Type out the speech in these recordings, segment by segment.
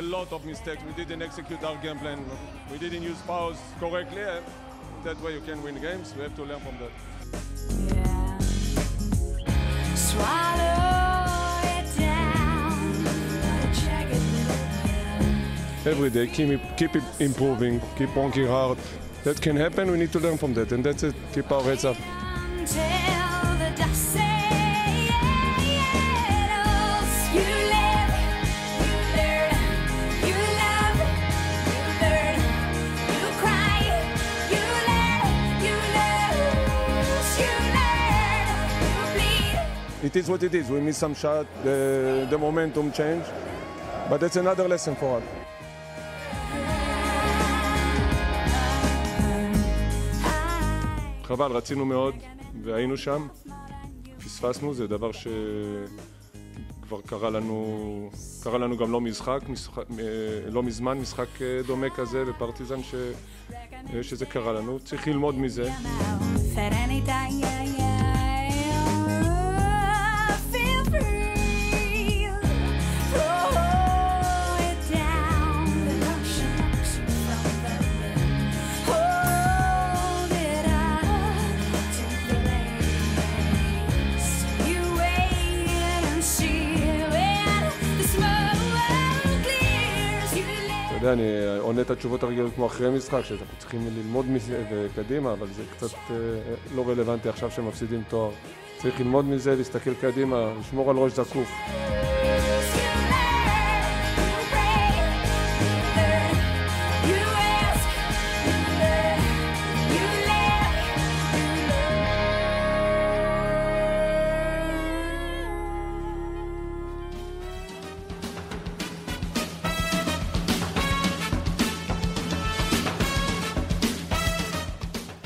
aggressive enough. A lot of mistakes. We didn't execute our game plan. We didn't use powers correctly. Uh, that way you can win games. We have to learn from that. Yeah. Swallow it down. Every day, keep, keep improving, keep working hard. That can happen. We need to learn from that, and that's it. Keep our heads up. It is what it is. We miss some shot, the, the momentum change, but that's another lesson for us. חבל, רצינו מאוד והיינו שם, פספסנו, זה דבר שכבר קרה לנו, קרה לנו גם לא משחק, משחק לא מזמן, משחק דומה כזה בפרטיזן ש, שזה קרה לנו, צריך ללמוד מזה. יודע, אני עונה את התשובות הרגילות כמו אחרי משחק, שאנחנו צריכים ללמוד מזה וקדימה, אבל זה קצת אה, לא רלוונטי עכשיו שמפסידים תואר. צריך ללמוד מזה, להסתכל קדימה, לשמור על ראש זקוף.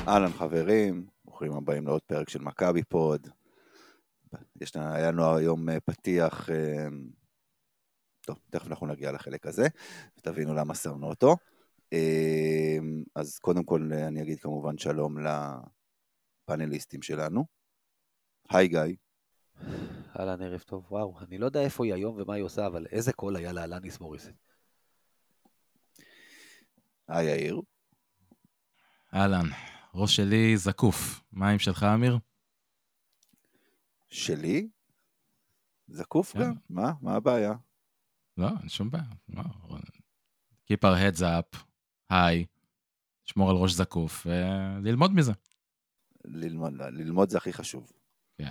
אהלן חברים, ברוכים הבאים לעוד פרק של מכבי פוד. יש לנו, היה לנו היום אה, פתיח, אה, טוב, תכף אנחנו נגיע לחלק הזה, ותבינו למה שמנו אותו. אה, אז קודם כל אני אגיד כמובן שלום לפאנליסטים שלנו. היי גיא. אהלן, ערב טוב. וואו, אני לא יודע איפה היא היום ומה היא עושה, אבל איזה קול היה לאלניס מוריסן. היי יאיר. אהלן, ראש שלי זקוף. מה עם שלך, אמיר? שלי? זקוף כן. גם? מה? מה הבעיה? לא, אין שום בעיה. לא. Keep our heads up, היי, לשמור על ראש זקוף וללמוד מזה. ללמוד, ללמוד זה הכי חשוב. כן,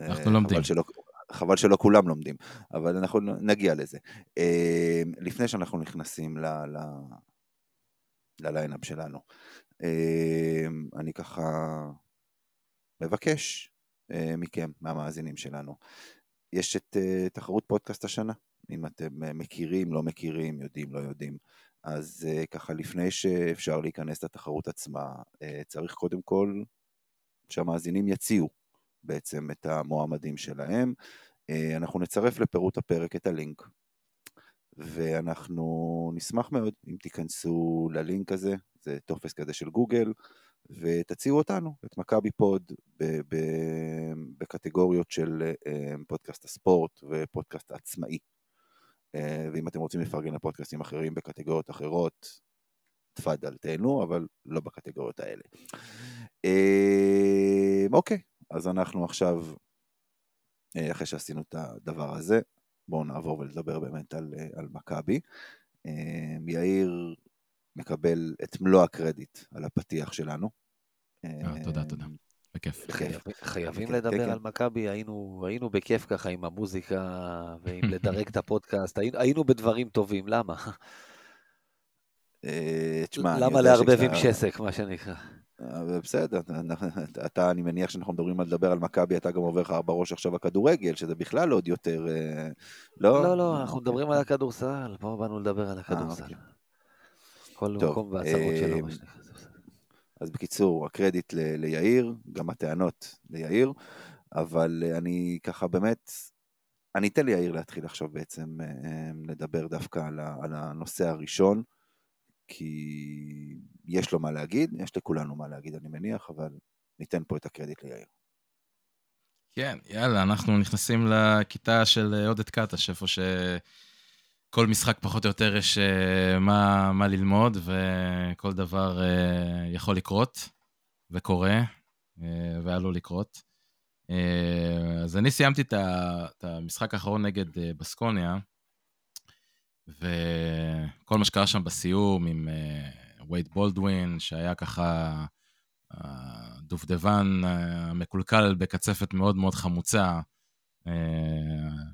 אה, אנחנו לומדים. חבל שלא, חבל שלא כולם לומדים, אבל אנחנו נגיע לזה. אה, לפני שאנחנו נכנסים ל... ל... לליינאפ שלנו. אמ, אני ככה מבקש אה, מכם, מהמאזינים שלנו. יש את אה, תחרות פודקאסט השנה, אם אתם אה, מכירים, לא מכירים, יודעים, לא יודעים. אז ככה, לפני שאפשר להיכנס לתחרות עצמה, צריך קודם כל שהמאזינים יציעו בעצם את המועמדים שלהם. אנחנו נצרף לפירוט הפרק את הלינק ואנחנו נשמח מאוד אם תיכנסו ללינק הזה, זה טופס כזה של גוגל, ותציעו אותנו, את מכבי פוד, ב- ב- בקטגוריות של אה, פודקאסט הספורט ופודקאסט עצמאי. אה, ואם אתם רוצים לפרגן לפודקאסטים אחרים בקטגוריות אחרות, תפאדל תהנו, אבל לא בקטגוריות האלה. אה, אוקיי, אז אנחנו עכשיו, אחרי שעשינו את הדבר הזה, בואו נעבור ולדבר באמת על, על מכבי. יאיר מקבל את מלוא הקרדיט על הפתיח שלנו. אה, תודה, תודה. בכיף. חייבים לדבר כן, על כן. מכבי, היינו, היינו בכיף ככה עם המוזיקה ועם לדרג את הפודקאסט, היינו, בדברים טובים, למה? למה לערבב עם שסק, מה שנקרא? בסדר, אתה, אני מניח שאנחנו מדברים על לדבר על מכבי, אתה גם עובר לך בראש עכשיו הכדורגל, שזה בכלל עוד יותר, אה, לא? לא, לא, אנחנו מדברים על הכדורסל, פה באנו לדבר על הכדורסל. אוקיי. כל מקום והצהרות שלו, מה שנקרא. אז בקיצור, הקרדיט ליאיר, גם הטענות ליאיר, אבל אני ככה באמת, אני אתן ליאיר להתחיל עכשיו בעצם אה, לדבר דווקא על הנושא הראשון. כי יש לו מה להגיד, יש לכולנו מה להגיד אני מניח, אבל ניתן פה את הקרדיט ליאיר. כן, יאללה, אנחנו נכנסים לכיתה של עודד קטש, איפה ש... כל משחק פחות או יותר יש uh, מה, מה ללמוד, וכל דבר uh, יכול לקרות, וקורה, uh, ועלול לקרות. אז אני סיימתי את, המשחק האחרון נגד בסקוניה, וכל מה שקרה שם בסיום עם וייד בולדווין, שהיה ככה הדובדבן המקולקל בקצפת מאוד מאוד חמוצה,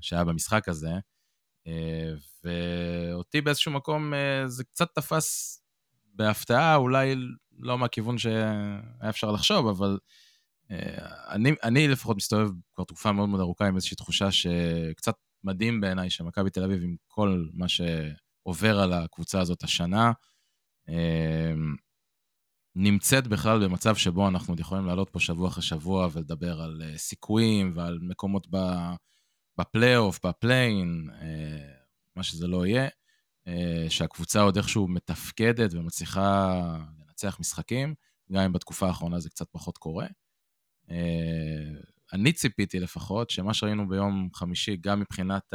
שהיה במשחק הזה, אה, ואותי באיזשהו מקום אה, זה קצת תפס בהפתעה, אולי לא מהכיוון שהיה אפשר לחשוב, אבל אה, אני, אני לפחות מסתובב כבר תקופה מאוד מאוד ארוכה עם איזושהי תחושה שקצת מדהים בעיניי שמכבי תל אביב עם כל מה שעובר על הקבוצה הזאת השנה, נמצאת בכלל במצב שבו אנחנו עוד יכולים לעלות פה שבוע אחרי שבוע ולדבר על סיכויים ועל מקומות ב... בפלייאוף, בפליין, אה, מה שזה לא יהיה, אה, שהקבוצה עוד איכשהו מתפקדת ומצליחה לנצח משחקים, גם אם בתקופה האחרונה זה קצת פחות קורה. אה, אני ציפיתי לפחות שמה שראינו ביום חמישי, גם מבחינת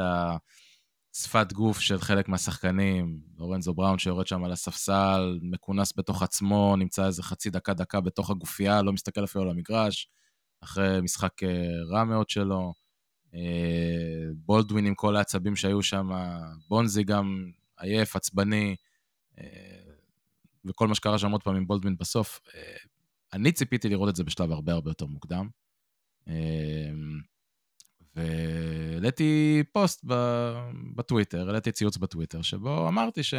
השפת גוף של חלק מהשחקנים, לורנזו בראון שיורד שם על הספסל, מכונס בתוך עצמו, נמצא איזה חצי דקה-דקה בתוך הגופייה, לא מסתכל אפילו על המגרש, אחרי משחק רע מאוד שלו. אה, בולדווין עם כל העצבים שהיו שם, בונזי גם עייף, עצבני, אה, וכל מה שקרה שם עוד פעם עם בולדווין בסוף. אה, אני ציפיתי לראות את זה בשלב הרבה הרבה יותר מוקדם. והעליתי פוסט בטוויטר, העליתי ציוץ בטוויטר, שבו אמרתי ש...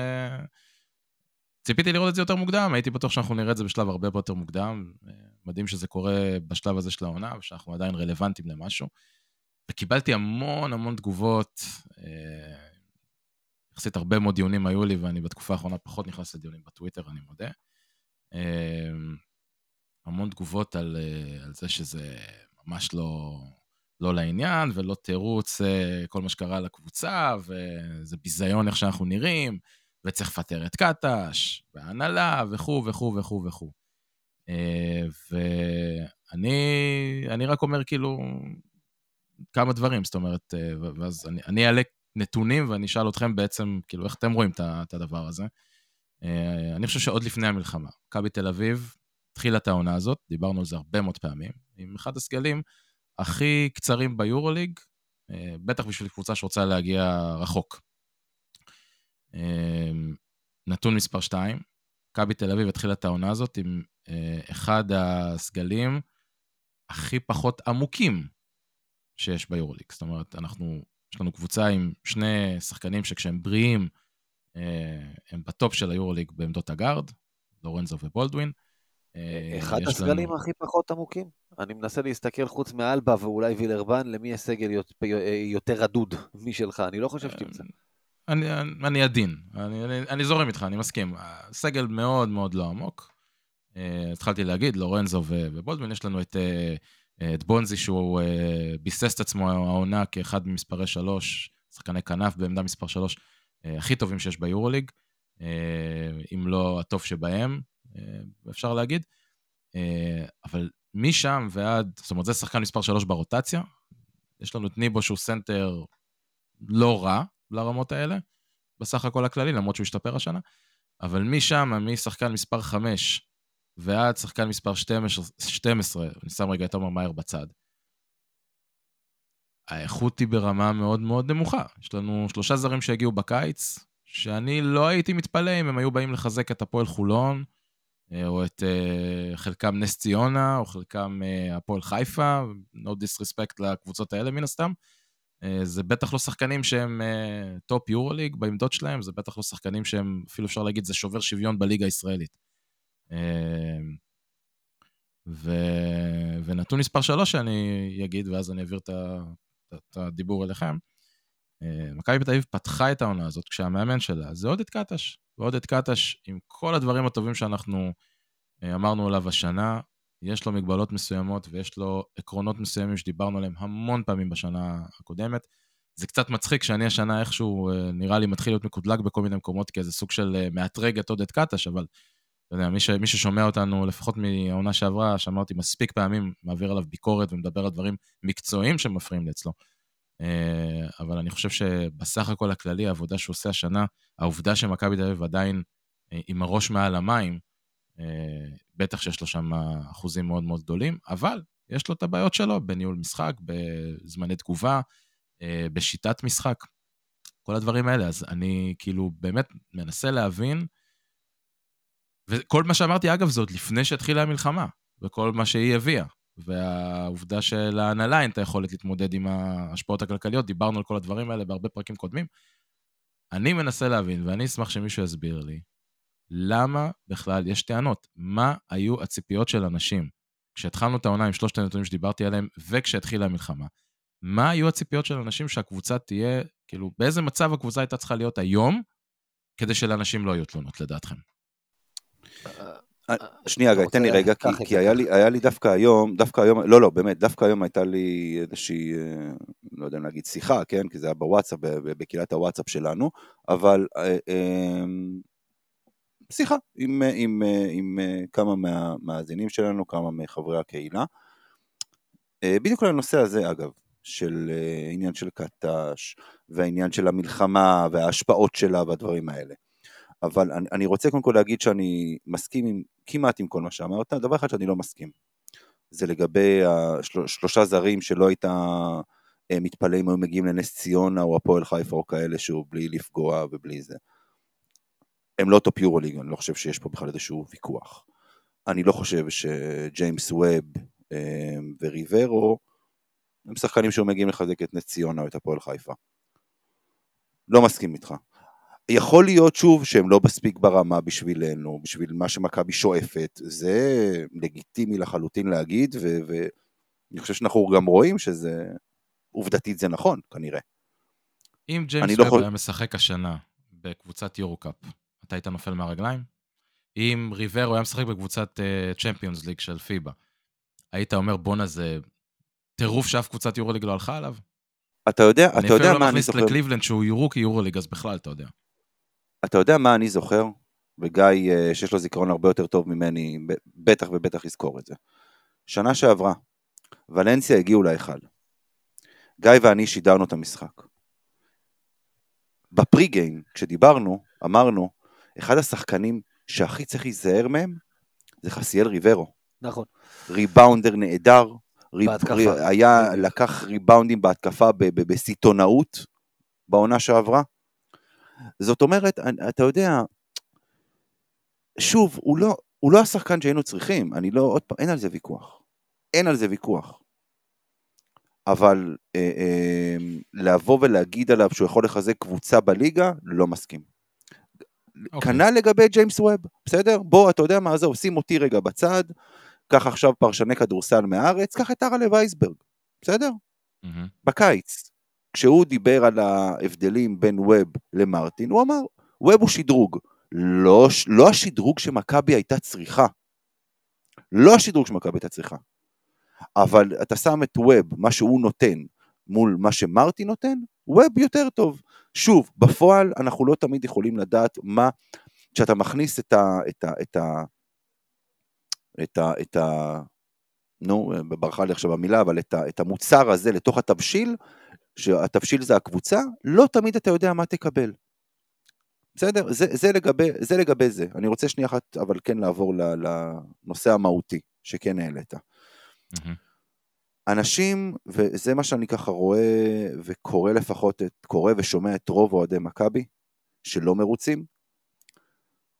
ציפיתי לראות את זה יותר מוקדם, הייתי בטוח שאנחנו נראה את זה בשלב הרבה יותר מוקדם. מדהים שזה קורה בשלב הזה של העונה, ושאנחנו עדיין רלוונטיים למשהו. וקיבלתי המון המון תגובות. אה, יחסית הרבה מאוד דיונים היו לי, ואני בתקופה האחרונה פחות נכנס לדיונים בטוויטר, אני מודה. אה, המון תגובות על, אה, על זה שזה ממש לא, לא לעניין, ולא תירוץ כל מה שקרה לקבוצה, וזה ביזיון איך שאנחנו נראים, וצריך לפטר את קטש, והנהלה, וכו' וכו' וכו' וכו'. ואני רק אומר, כאילו, כמה דברים, זאת אומרת, אה, ואז אני, אני אעלה נתונים ואני אשאל אתכם בעצם, כאילו, איך אתם רואים את הדבר הזה. אה, אני חושב שעוד לפני המלחמה, מכבי תל אביב התחילה את העונה הזאת, דיברנו על זה הרבה מאוד פעמים, עם אחד הסגלים הכי קצרים ביורוליג, אה, בטח בשביל קבוצה שרוצה להגיע רחוק. נתון מספר 2, מכבי תל אביב התחילה את העונה הזאת עם אחד הסגלים הכי פחות עמוקים שיש ביורוליג. זאת אומרת, אנחנו, יש לנו קבוצה עם שני שחקנים שכשהם בריאים, אה, הם בטופ של היורוליג בעמדות הגארד, לורנזו ובולדווין. אה, אחד הסגלים לנו... הכי פחות עמוקים. אני מנסה להסתכל חוץ מאלבה ואולי וילרבן, למי יש סגל יותר רדוד משלך, אני לא חושב שתמצא. אני, אני עדין, אני, אני, אני זורם איתך, אני מסכים. סגל מאוד מאוד לא עמוק. אה, התחלתי להגיד, לורנזו ובולדווין, יש לנו את אה, את בונזי שהוא אה, ביסס את עצמו העונה כאחד ממספרי שלוש, שחקני כנף בעמדה מספר שלוש אה, הכי טובים שיש ביורוליג, אה, אם לא הטוב שבהם, אפשר להגיד. אבל משם ועד, זאת אומרת, זה שחקן מספר שלוש ברוטציה. יש לנו את ניבו שהוא סנטר לא רע לרמות האלה, בסך הכל הכללי, למרות שהוא השתפר השנה. אבל משם, משחקן מספר חמש ועד שחקן מספר 12, 12 אני שם רגע את עומר מאייר בצד. האיכות היא ברמה מאוד מאוד נמוכה. יש לנו שלושה זרים שהגיעו בקיץ, שאני לא הייתי מתפלא אם הם היו באים לחזק את הפועל חולון, אה, או את uh, חלקם נס ציונה, או חלקם uh, הפועל חיפה, no disrespect לקבוצות האלה מן הסתם. זה בטח לא שחקנים שהם top אה, יורוליג בעמדות שלהם, זה בטח לא שחקנים שהם, אפילו אפשר להגיד, זה שובר שוויון בליגה הישראלית. אמ, ו... ונתון מספר שלוש שאני אגיד, ואז אני אעביר את הדיבור אליכם. אה, מכבי תל פתחה את העונה הזאת כשהמאמן שלה זה עודד קטש. ועודד קטש, עם כל הדברים הטובים שאנחנו אה, אמרנו עליו השנה, יש לו מגבלות מסוימות ויש לו עקרונות מסוימים שדיברנו עליהם המון פעמים בשנה הקודמת. זה קצת מצחיק שאני השנה איכשהו, אה, נראה לי, מתחיל להיות מקודלק בכל מיני מקומות כאיזה סוג של מאתרג את עודד קטש, אבל אתה יודע, מי, ש, מי ששומע אותנו, לפחות מהעונה שעברה, שאמרתי מספיק פעמים, מעביר עליו ביקורת ומדבר על דברים מקצועיים שמפריעים לי אצלו. אה, אבל אני חושב שבסך הכל הכללי, העבודה שהוא עושה השנה, העובדה שמכבי תל אביב עדיין אה, עם הראש מעל המים, בטח שיש לו שם אחוזים מאוד מאוד גדולים, אבל יש לו את הבעיות שלו בניהול משחק, בזמני תגובה, בשיטת משחק, כל הדברים האלה. אז אני כאילו באמת מנסה להבין, וכל מה שאמרתי, אגב, זה עוד לפני שהתחילה המלחמה, וכל מה שהיא הביאה. והעובדה שלהנהלה אין את היכולת להתמודד עם ההשפעות הכלכליות, דיברנו על כל הדברים האלה בהרבה פרקים קודמים. אני מנסה להבין, ואני אשמח שמישהו יסביר לי, למה בכלל יש טענות? מה היו הציפיות של אנשים כשהתחלנו את העונה עם שלושת הנתונים שדיברתי עליהם, וכשהתחילה המלחמה? מה היו הציפיות של אנשים שהקבוצה תהיה, כאילו, באיזה מצב הקבוצה הייתה צריכה להיות היום, כדי שלאנשים לא יהיו תלונות, לדעתכם? אה, שנייה, גיא, תן לי רגע, כי, כי היה, לי, היה לי דווקא היום, דווקא היום, לא, לא, באמת, דווקא היום הייתה לי איזושהי, אה, לא יודע אם להגיד שיחה, כן, כי זה היה בוואטסאפ, בקהילת הוואטסאפ שלנו, אבל אה, אמ, שיחה עם, עם, עם כמה מהמאזינים שלנו, כמה מחברי הקהילה, בדיוק על הנושא הזה, אגב, של עניין של קטש, והעניין של המלחמה, וההשפעות שלה, והדברים האלה. אבל אני, אני רוצה קודם כל להגיד שאני מסכים עם, כמעט עם כל מה שאמרת, דבר אחד שאני לא מסכים, זה לגבי השלושה זרים שלא היית אה, מתפלא אם היו מגיעים לנס ציונה או הפועל חיפה או כאלה שהוא בלי לפגוע ובלי זה. הם לא top יורוליג, אני לא חושב שיש פה בכלל איזשהו ויכוח. אני לא חושב שג'יימס ווב אה, וריברו הם שחקנים שהיו מגיעים לחזק את נס ציונה או את הפועל חיפה. לא מסכים איתך. יכול להיות שוב שהם לא מספיק ברמה בשבילנו, בשביל מה שמכבי שואפת, זה לגיטימי לחלוטין להגיד, ואני חושב שאנחנו גם רואים שזה, עובדתית זה נכון, כנראה. אם ג'יימס לא ווב היה משחק השנה בקבוצת יורו-קאפ, אתה היית נופל מהרגליים? אם ריברו היה משחק בקבוצת צ'מפיונס uh, ליג של פיבה, היית אומר בואנה זה טירוף שאף קבוצת יורו ליג לא הלכה עליו? אתה יודע, אתה יודע מה אני זוכר... אני אפילו לא מכניס לקליבלנד שהוא יורו כיורו ליג, אז בכלל, אתה יודע. אתה יודע מה אני זוכר? וגיא, אה, שיש לו זיכרון הרבה יותר טוב ממני, בטח ובטח יזכור את זה. שנה שעברה, ולנסיה הגיעו להיכל. גיא ואני שידרנו את המשחק. בפרי גיים, כשדיברנו, אמרנו, אחד השחקנים שהכי צריך להיזהר מהם זה חסיאל ריברו. נכון. ריבאונדר נהדר, ריב, ריב, היה, לקח ריבאונדים בהתקפה בסיטונאות בעונה שעברה. זאת אומרת, אתה יודע, שוב, הוא לא, הוא לא השחקן שהיינו צריכים, אני לא, עוד פעם, אין על זה ויכוח. אין על זה ויכוח. אבל אה, אה, לבוא ולהגיד עליו שהוא יכול לחזק קבוצה בליגה, לא מסכים. Okay. אוקיי. כנ"ל לגבי ג'יימס ווב, בסדר? בוא, אתה יודע מה, עזוב, שים אותי רגע בצד, קח עכשיו פרשני כדורסל מהארץ, קח את ארלה וייסברג, בסדר? Mm-hmm. בקיץ. כשהוא דיבר על ההבדלים בין ווב למרטין, הוא אמר, ווב הוא שדרוג. לא, לא השדרוג שמכבי הייתה צריכה. לא השדרוג שמכבי הייתה צריכה. אבל אתה שם את ווב, מה שהוא נותן, מול מה שמרטין נותן, ווב יותר טוב. שוב, בפועל אנחנו לא תמיד יכולים לדעת מה, כשאתה מכניס את ה... את ה, את ה, את ה, את ה נו, ברכה לי עכשיו המילה, אבל את, ה, את המוצר הזה לתוך התבשיל, שהתבשיל זה הקבוצה, לא תמיד אתה יודע מה תקבל. בסדר? זה, זה, לגבי, זה לגבי זה. אני רוצה שנייה אחת, אבל כן לעבור לנושא המהותי, שכן העלית. Mm-hmm. אנשים, וזה מה שאני ככה רואה וקורא לפחות, את, קורא ושומע את רוב אוהדי מכבי, שלא מרוצים,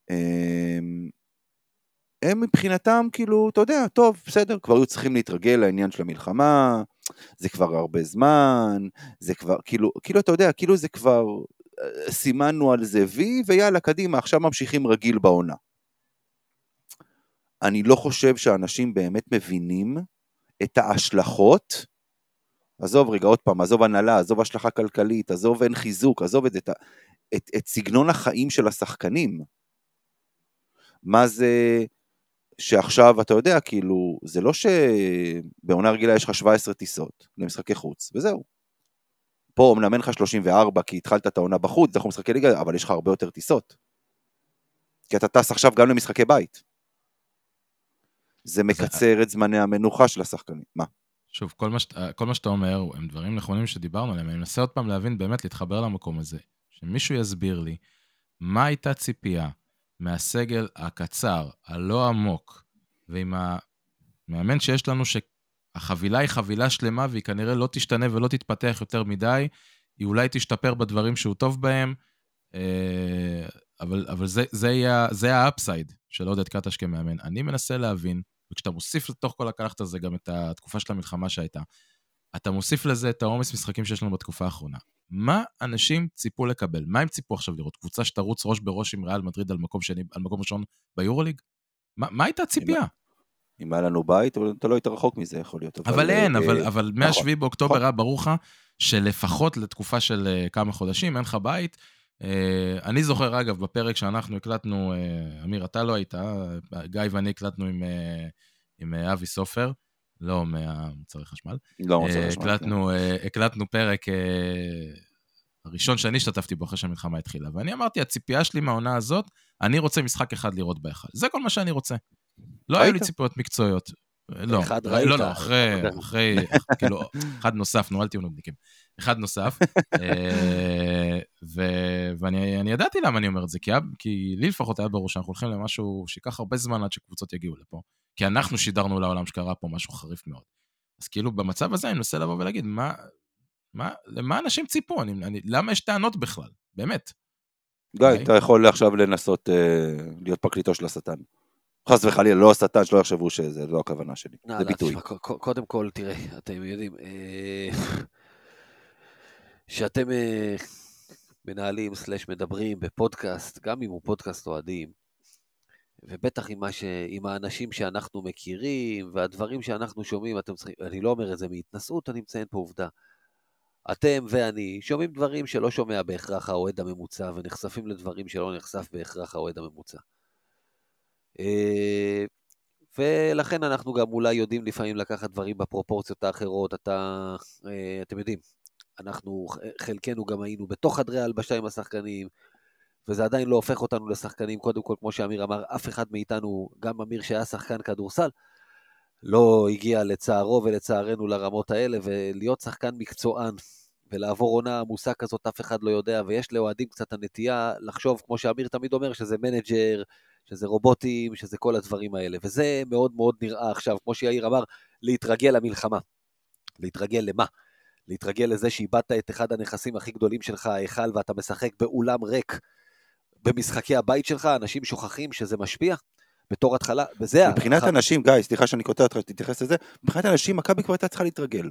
הם, הם מבחינתם כאילו, אתה יודע, טוב, בסדר, כבר היו צריכים להתרגל לעניין של המלחמה, זה כבר הרבה זמן, זה כבר, כאילו, כאילו, אתה יודע, כאילו זה כבר, אה, סימנו על זה וי, ויאללה, קדימה, עכשיו ממשיכים רגיל בעונה. אני לא חושב שאנשים באמת מבינים את ההשלכות, עזוב רגע, עוד פעם, עזוב הנהלה, עזוב השלכה כלכלית, עזוב אין חיזוק, עזוב את את, את, את סגנון החיים של השחקנים. מה זה שעכשיו, אתה יודע, כאילו, זה לא שבעונה רגילה יש לך 17 טיסות למשחקי חוץ, וזהו. פה מנמן לך 34 כי התחלת את העונה בחוץ, אנחנו משחקי ליגה, אבל יש לך הרבה יותר טיסות. כי אתה טס עכשיו גם למשחקי בית. זה מקצר את זמני המנוחה של השחקנים. מה? שוב, כל מה, שאת, כל מה שאתה אומר הם דברים נכונים שדיברנו עליהם. אני מנסה עוד פעם להבין, באמת, להתחבר למקום הזה. שמישהו יסביר לי מה הייתה ציפייה מהסגל הקצר, הלא עמוק, ועם המאמן שיש לנו, שהחבילה היא חבילה שלמה והיא כנראה לא תשתנה ולא תתפתח יותר מדי, היא אולי תשתפר בדברים שהוא טוב בהם, אה, אבל, אבל זה, זה, יהיה, ה upside של עודד קטש כמאמן. אני מנסה להבין, וכשאתה מוסיף לתוך כל הקלחת הזה גם את התקופה של המלחמה שהייתה, אתה מוסיף לזה את העומס משחקים שיש לנו בתקופה האחרונה. מה אנשים ציפו לקבל? מה הם ציפו עכשיו לראות? קבוצה שתרוץ ראש בראש עם ריאל מדריד על מקום שני, על מקום ראשון ביורוליג? מה, מה הייתה הציפייה? אם היה לנו בית, אתה לא היית רחוק מזה, יכול להיות. אבל, אבל אין, אה, אבל, אבל מ-7 נכון, באוקטובר נכון. היה ברור לך שלפחות לתקופה של uh, כמה חודשים אין לך בית. Uh, אני זוכר, אגב, בפרק שאנחנו הקלטנו, uh, אמיר, אתה לא היית, גיא ואני הקלטנו עם, uh, עם uh, אבי סופר. לא מהמוצרי חשמל. לא מוצרי חשמל. הקלטנו, כן. הקלטנו פרק הראשון שאני השתתפתי בו אחרי שהמלחמה התחילה, ואני אמרתי, הציפייה שלי מהעונה הזאת, אני רוצה משחק אחד לראות בהיכל. זה כל מה שאני רוצה. לא היו לי ציפיות מקצועיות. לא, ראית. לא, לא, אחרי, אחרי, כאילו, אחד נוסף, נו, אל תהיו נודניקים. אחד נוסף, ואני ידעתי למה אני אומר את זה, כי לי לפחות היה ברור שאנחנו הולכים למשהו שייקח הרבה זמן עד שקבוצות יגיעו לפה. כי אנחנו שידרנו לעולם שקרה פה משהו חריף מאוד. אז כאילו, במצב הזה אני מנסה לבוא ולהגיד, מה, מה, למה אנשים ציפו? אני, אני, למה יש טענות בכלל? באמת. גיא, okay. אתה יכול עכשיו לנסות uh, להיות פרקליטו של השטן. חס וחלילה, לא השטן, שלא יחשבו שזה לא הכוונה שלי, זה ביטוי. קודם כל, תראה, אתם יודעים, שאתם אה, מנהלים סלש מדברים בפודקאסט, גם אם הוא פודקאסט אוהדים, ובטח עם, ש... עם האנשים שאנחנו מכירים, והדברים שאנחנו שומעים, אתם צריכים, אני לא אומר את זה מהתנשאות, אני מציין פה עובדה. אתם ואני שומעים דברים שלא שומע בהכרח האוהד הממוצע, ונחשפים לדברים שלא נחשף בהכרח האוהד הממוצע. אה, ולכן אנחנו גם אולי יודעים לפעמים לקחת דברים בפרופורציות האחרות. אתה, אה, אתם יודעים, אנחנו, חלקנו גם היינו בתוך חדרי ההלבשה עם השחקנים, וזה עדיין לא הופך אותנו לשחקנים, קודם כל, כמו שאמיר אמר, אף אחד מאיתנו, גם אמיר שהיה שחקן כדורסל, לא הגיע לצערו ולצערנו לרמות האלה, ולהיות שחקן מקצוען ולעבור עונה עמוסה כזאת, אף אחד לא יודע, ויש לאוהדים קצת הנטייה לחשוב, כמו שאמיר תמיד אומר, שזה מנג'ר, שזה רובוטים, שזה כל הדברים האלה. וזה מאוד מאוד נראה עכשיו, כמו שיאיר אמר, להתרגל למלחמה. להתרגל למה? להתרגל לזה שאיבדת את אחד הנכסים הכי גדולים שלך, ההיכל, ואתה משחק באולם ריק במשחקי הבית שלך, אנשים שוכחים שזה משפיע. בתור התחלה, וזה... מבחינת הח... אנשים, גיא, סליחה שאני קוטע אותך, תתייחס לזה, מבחינת אנשים, מכבי כבר הייתה צריכה להתרגל.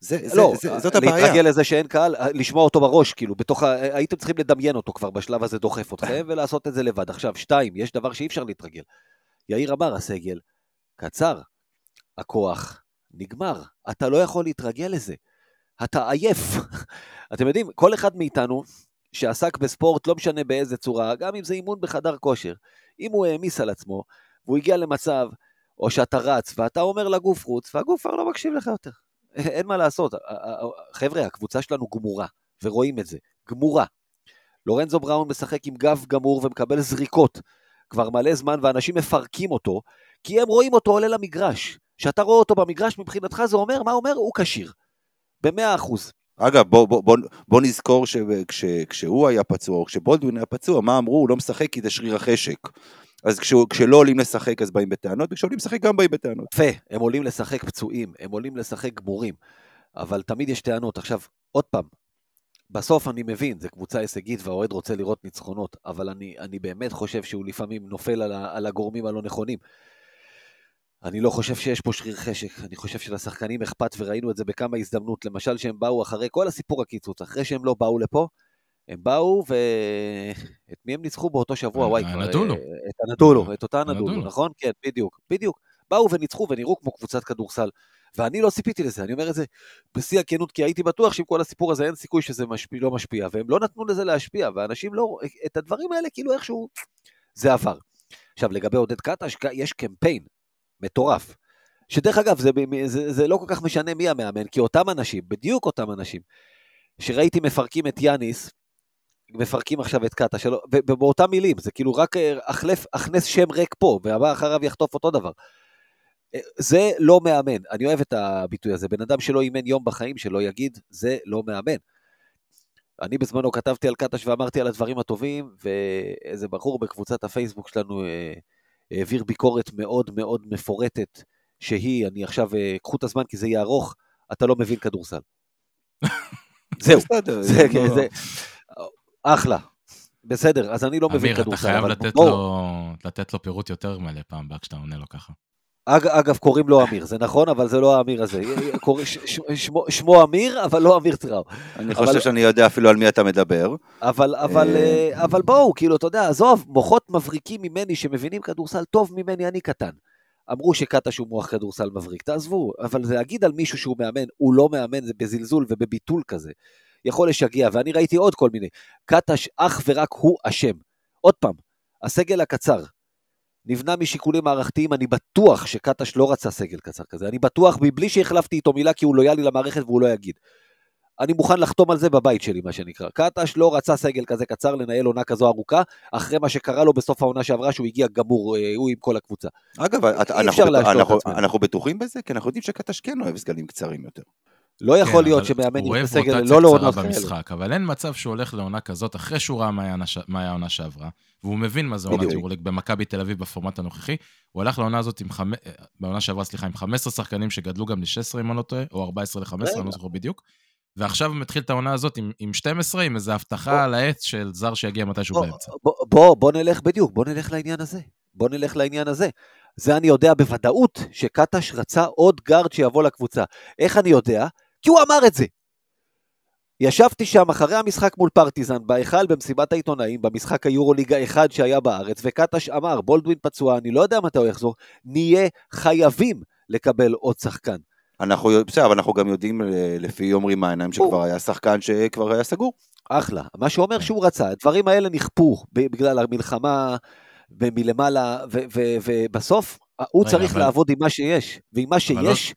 זה, זה, לא, זה, זאת הבעיה. להתרגל לזה שאין קהל, לשמוע אותו בראש, כאילו, בתוך ה... הייתם צריכים לדמיין אותו כבר בשלב הזה דוחף אתכם, ולעשות את זה לבד. עכשיו, שתיים, יש דבר שאי אפשר להתרגל. יאיר אמר, הסגל, קצר, הכוח נגמר, אתה לא יכול להתרגל לזה. אתה עייף. אתם יודעים, כל אחד מאיתנו שעסק בספורט, לא משנה באיזה צורה, גם אם זה אימון בחדר כושר, אם הוא העמיס על עצמו, והוא הגיע למצב, או שאתה רץ, ואתה אומר לגוף רוץ, והגוף כבר לא מקשיב לך יותר. אין מה לעשות. חבר'ה, הקבוצה שלנו גמורה, ורואים את זה. גמורה. לורנזו בראון משחק עם גב גמור ומקבל זריקות כבר מלא זמן, ואנשים מפרקים אותו, כי הם רואים אותו עולה למגרש. כשאתה רואה אותו במגרש, מבחינתך זה אומר, מה אומר? הוא כשיר. במאה אחוז. אגב, בוא, בוא, בוא, בוא נזכור שכשהוא היה פצוע, או כשבולדווין היה פצוע, מה אמרו? הוא לא משחק כי זה שריר החשק. אז כש, כשלא עולים לשחק אז באים בטענות, וכשעולים לשחק גם באים בטענות. יפה, הם עולים לשחק פצועים, הם עולים לשחק גמורים, אבל תמיד יש טענות. עכשיו, עוד פעם, בסוף אני מבין, זו קבוצה הישגית והאוהד רוצה לראות ניצחונות, אבל אני, אני באמת חושב שהוא לפעמים נופל על, ה, על הגורמים הלא נכונים. אני לא חושב שיש פה שריר חשק, אני חושב שלשחקנים אכפת, וראינו את זה בכמה הזדמנות. למשל, שהם באו אחרי כל הסיפור הקיצוץ, אחרי שהם לא באו לפה, הם באו, ואת מי הם ניצחו באותו שבוע? וואי, כבר... הנדולו. את הנדולו, את אותה הנדולו, נכון? כן, בדיוק, בדיוק. באו וניצחו ונראו כמו קבוצת כדורסל. ואני לא ציפיתי לזה, אני אומר את זה בשיא הכנות, כי הייתי בטוח שעם כל הסיפור הזה אין סיכוי שזה משפיע, לא משפיע, והם לא נתנו לזה להשפיע, ואנשים לא... את הדברים האלה כאילו איכשהו... זה עבר. עכשיו, לגבי עודד קטש, יש קמפיין מטורף. שדרך אגב, זה, זה, זה לא כל כך משנה מי המאמן, כי אותם אנשים, בדיוק אותם אנשים, שראיתי מפרקים את יאניס, מפרקים עכשיו את קאטה שלו, ובאותם מילים, זה כאילו רק החלף, הכנס שם ריק פה, והבא אחריו יחטוף אותו דבר. זה לא מאמן, אני אוהב את הביטוי הזה, בן אדם שלא אימן יום בחיים שלא יגיד, זה לא מאמן. אני בזמנו כתבתי על קטש ואמרתי על הדברים הטובים, ואיזה בחור בקבוצת הפייסבוק שלנו אה, העביר ביקורת מאוד מאוד מפורטת, שהיא, אני עכשיו, אה, קחו את הזמן כי זה יהיה ארוך, אתה לא מבין כדורסל. זהו, זה, זה, לא- זה, אחלה. בסדר, אז אני לא מבין כדורסל. אמיר, אתה חייב לתת לו, לתת לו פירוט יותר מלא פעם הבאה כשאתה עונה לו ככה. אג, אגב, קוראים לו אמיר, זה נכון, אבל זה לא האמיר הזה. קורא, ש, ש, שמו, שמו אמיר, אבל לא אמיר טראו. אני אבל... חושב שאני יודע אפילו על מי אתה מדבר. אבל, אבל, אה, אבל בואו, כאילו, אתה יודע, עזוב, מוחות מבריקים ממני שמבינים כדורסל טוב ממני, אני קטן. אמרו שקטש הוא מוח כדורסל מבריק, תעזבו, אבל זה להגיד על מישהו שהוא מאמן, הוא לא מאמן, זה בזלזול ובביטול כזה. יכול לשגע, ואני ראיתי עוד כל מיני. קטש אך ורק הוא אשם. עוד פעם, הסגל הקצר, נבנה משיקולים מערכתיים, אני בטוח שקטש לא רצה סגל קצר כזה, אני בטוח מבלי שהחלפתי איתו מילה כי הוא לויאלי למערכת והוא לא יגיד. אני מוכן לחתום על זה בבית שלי, מה שנקרא. קטש לא רצה סגל כזה קצר לנהל עונה כזו ארוכה, אחרי מה שקרה לו בסוף העונה שעברה, שהוא הגיע גמור, אה, הוא עם כל הקבוצה. אגב, אנחנו, אנחנו, אנחנו בטוחים בזה? כי אנחנו יודעים שקטש כן אוהב סגלים קצרים יותר. לא יכול כן, להיות שמאמן יהיה בסגל לא לעונות כאלה. במשחק, אבל אין מצב שהוא הולך לעונה כזאת אחרי שהוא ראה מה היה העונה שעברה, והוא מבין מה זה עונת יורוליג במכבי תל אביב בפורמט הנוכחי. הוא הלך לעונה הזאת עם חמ... בעונה שעברה, סליחה, עם 15 שחקנים שגדלו גם ל-16 אם אני לא טועה, או 14 ל-15, אני לא זוכר בדיוק. ועכשיו הוא מתחיל את העונה הזאת עם, עם 12, עם איזו הבטחה על העץ של זר שיגיע מתישהו באמצע. בוא, בוא, בוא נלך בדיוק, בוא נלך לעניין הזה. בוא נלך לעניין הזה. זה אני יודע בוודאות שקטש רצה עוד גארד שיבוא לקבוצה. איך אני יודע? כי הוא אמר את זה. ישבתי שם אחרי המשחק מול פרטיזן, בהיכל במסיבת העיתונאים, במשחק היורוליגה 1 שהיה בארץ, וקטש אמר, בולדווין פצוע, אני לא יודע מתי הוא יחזור, נהיה חייבים לקבל עוד שחקן. אנחנו, בסדר, אבל אנחנו גם יודעים אה, לפי יומרי מהעיניים שכבר היה שחקן שכבר היה סגור. אחלה. מה שאומר שהוא רצה, הדברים האלה נכפו בגלל המלחמה מלמעלה, ובסוף הוא צריך לעבוד עם מה שיש, ועם מה לא- שיש...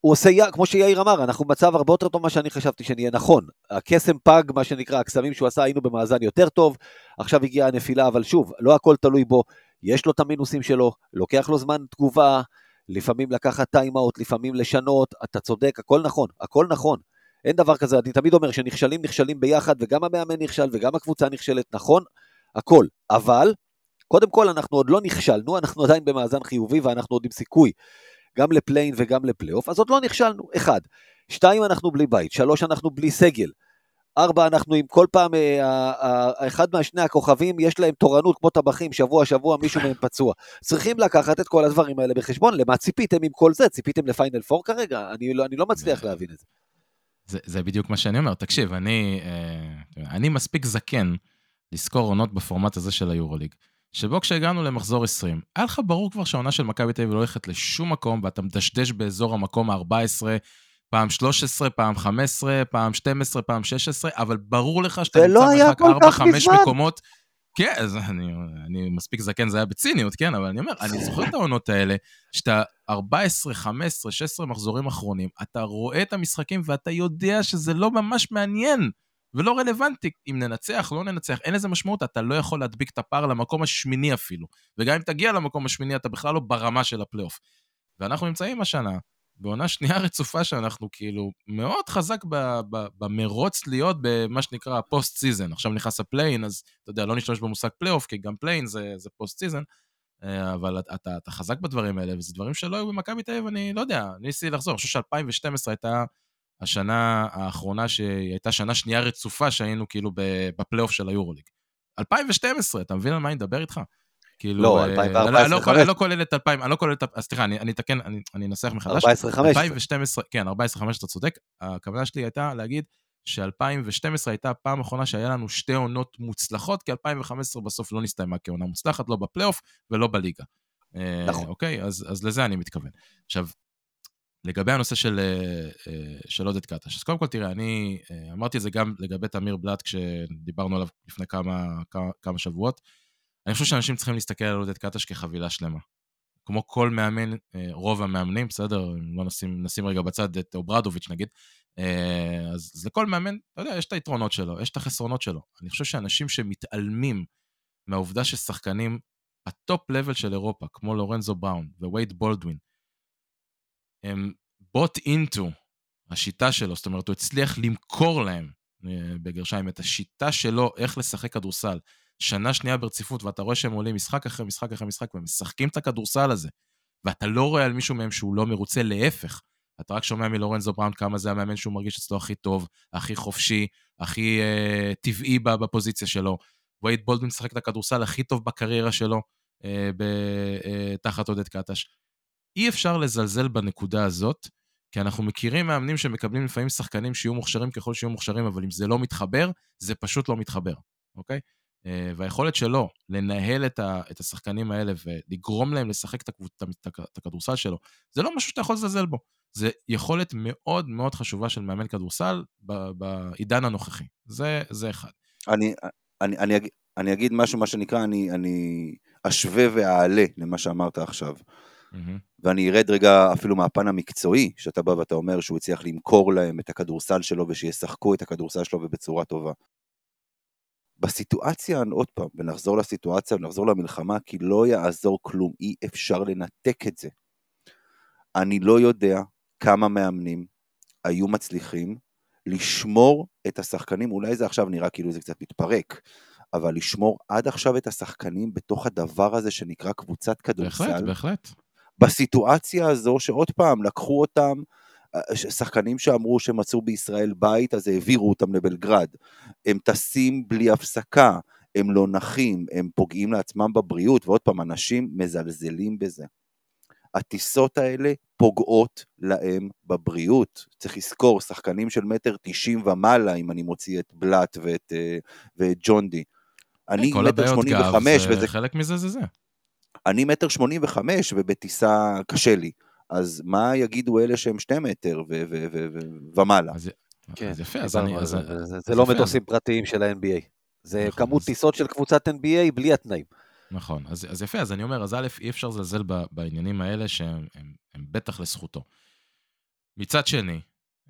הוא עושה, כמו שיאיר אמר, אנחנו במצב הרבה יותר טוב ממה שאני חשבתי שנהיה נכון. הקסם פג, מה שנקרא, הקסמים שהוא עשה, היינו במאזן יותר טוב, עכשיו הגיעה הנפילה, אבל שוב, לא הכל תלוי בו, יש לו את המינוסים שלו, לוקח לו זמן תגובה, לפעמים לקחת טיימאוט, לפעמים לשנות, אתה צודק, הכל נכון, הכל נכון. אין דבר כזה, אני תמיד אומר שנכשלים נכשלים ביחד, וגם המאמן נכשל וגם הקבוצה נכשלת, נכון, הכל. אבל, קודם כל, אנחנו עוד לא נכשלנו, אנחנו עדיין במאזן חיובי ואנחנו עוד עם סיכוי. גם לפליין וגם לפלייאוף, אז עוד לא נכשלנו, אחד. שתיים, אנחנו בלי בית, שלוש, אנחנו בלי סגל. ארבע, אנחנו עם כל פעם, אה, אחד מהשני הכוכבים, יש להם תורנות כמו טבחים, שבוע שבוע מישהו מהם פצוע. צריכים לקחת את כל הדברים האלה בחשבון, למה ציפיתם עם כל זה? ציפיתם לפיינל פור כרגע? אני לא, אני לא מצליח להבין את זה. זה, זה בדיוק מה שאני אומר. תקשיב, אני, אה, אני מספיק זקן לזכור עונות בפורמט הזה של היורוליג. שבו כשהגענו למחזור 20, היה לך ברור כבר שהעונה של מכבי תל אביב לא הולכת לשום מקום, ואתה מדשדש באזור המקום ה-14, פעם 13, פעם 15, פעם 12, פעם 16, אבל ברור לך שאתה נמצא מרחק 4-5 מקומות. כן, אז אני, אני מספיק זקן, זה היה בציניות, כן, אבל אני אומר, אני זוכר את העונות האלה, שאתה 14, 15, 16 מחזורים אחרונים, אתה רואה את המשחקים ואתה יודע שזה לא ממש מעניין. ולא רלוונטי אם ננצח, לא ננצח, אין לזה משמעות, אתה לא יכול להדביק את הפער למקום השמיני אפילו. וגם אם תגיע למקום השמיני, אתה בכלל לא ברמה של הפלייאוף. ואנחנו נמצאים השנה, בעונה שנייה רצופה שאנחנו כאילו מאוד חזק במרוץ להיות במה שנקרא post season. עכשיו נכנס ה play-in, אז אתה יודע, לא נשתמש במושג פלייאוף, כי גם play-in זה, זה post season, אה, אבל אתה, אתה, חזק בדברים האלה, וזה דברים שלא היו במכבי תל אביב, אני לא יודע, ניסיתי לחזור, אני חושב ש-2012 הייתה השנה האחרונה שהייתה שנה שנייה רצופה שהיינו כאילו בפלייאוף של היורוליג. 2012, אתה מבין על מה אני מדבר איתך? כאילו, לא, 2014, לא, לא, לא כולל את 2000, אני לא כולל את, סליחה, אני אתקן, אני אנסח מחדש. 14-15. 2012, כן, 14-15, אתה צודק. הכוונה שלי הייתה להגיד ש-2012 הייתה הפעם האחרונה שהיה לנו שתי עונות מוצלחות, כי 2015 בסוף לא נסתיימה כעונה מוצלחת, לא בפלייאוף ולא בליגה. נכון. אוקיי? אז, אז לזה אני מתכוון. עכשיו, לגבי הנושא של, אה, אה, של עודד קטש. אז קודם כל, תראה, אני אה, אמרתי את זה גם לגבי תמיר בלאט כשדיברנו עליו לפני כמה, כמה, כמה שבועות. אני חושב שאנשים צריכים להסתכל על עודד קטש כחבילה שלמה. כמו כל מאמן, רוב המאמנים, בסדר? אם לא נשים, נשים רגע בצד את אוברדוביץ' נגיד, אז, אז לכל מאמן, אתה יודע, יש את היתרונות שלו, יש את החסרונות שלו. אני חושב שאנשים שמתעלמים מהעובדה ששחקנים ה top level של אירופה, כמו לורנזו בראון ווייד בולדווין, הם bought into השיטה שלו, זאת אומרת, הוא הצליח למכור להם, אה, בגרשיים, את השיטה שלו איך לשחק כדורסל. שנה שנייה ברציפות, ואתה רואה שהם עולים משחק אחרי משחק אחרי משחק ומשחקים את הכדורסל הזה, ואתה לא רואה על מישהו מהם שהוא לא מרוצה, להפך. אתה רק שומע מלורנזו בראון כמה זה המאמן שהוא מרגיש אצלו הכי טוב, הכי חופשי, הכי אה, טבעי בפוזיציה שלו. וייד בולדווין משחק את הכדורסל הכי טוב בקריירה שלו אה, ב, אה, תחת עודד קטש. אי אפשר לזלזל בנקודה הזאת, כי אנחנו מכירים מאמנים שמקבלים לפעמים שחקנים שיהיו מוכשרים ככל שיהיו מוכשרים, אבל אם זה לא מתחבר, זה פשוט לא מתחבר, אוקיי? אה, והיכולת שלו לנהל את, ה, את השחקנים האלה ולגרום להם לשחק את, את, את הכדורסל שלו, זה לא משהו שאתה יכול לזלזל בו. זה יכולת מאוד מאוד חשובה של מאמן כדורסל בעידן הנוכחי. זה, זה אחד. אני, אני, אני, אגיד, אני אגיד משהו, מה שנקרא, אני, אני אשווה ואעלה למה שאמרת עכשיו. Mm-hmm. ואני ארד רגע אפילו מהפן המקצועי, שאתה בא ואתה אומר שהוא הצליח למכור להם את הכדורסל שלו ושישחקו את הכדורסל שלו ובצורה טובה. בסיטואציה, עוד פעם, ונחזור לסיטואציה ונחזור למלחמה, כי לא יעזור כלום, אי אפשר לנתק את זה. אני לא יודע כמה מאמנים היו מצליחים לשמור את השחקנים, אולי זה עכשיו נראה כאילו זה קצת מתפרק, אבל לשמור עד עכשיו את השחקנים בתוך הדבר הזה שנקרא קבוצת כדורסל. בהחלט, בהחלט. בסיטואציה הזו שעוד פעם לקחו אותם, אה, שחקנים שאמרו שהם מצאו בישראל בית, אז העבירו אותם לבלגרד. הם טסים בלי הפסקה, הם לא נחים, הם פוגעים לעצמם בבריאות, ועוד פעם, אנשים מזלזלים בזה. הטיסות האלה פוגעות להם בבריאות. צריך לזכור, שחקנים של מטר תשעים ומעלה, אם אני מוציא את בלאט ואת, אה, ואת ג'ונדי. אני מטר שמונים וחמש, וזה... חלק מזה זה זה. אני מטר שמונים וחמש, ובטיסה קשה לי. אז מה יגידו אלה שהם שני מטר ומעלה? אז, כן, אז יפה, אז אני... אז, אז, זה, זה לא מטוסים פרטיים של ה-NBA. זה נכון, כמות אז... טיסות של קבוצת NBA בלי התנאים. נכון, אז, אז יפה, אז אני אומר, אז א', אי אפשר לזלזל בעניינים האלה שהם הם, הם בטח לזכותו. מצד שני,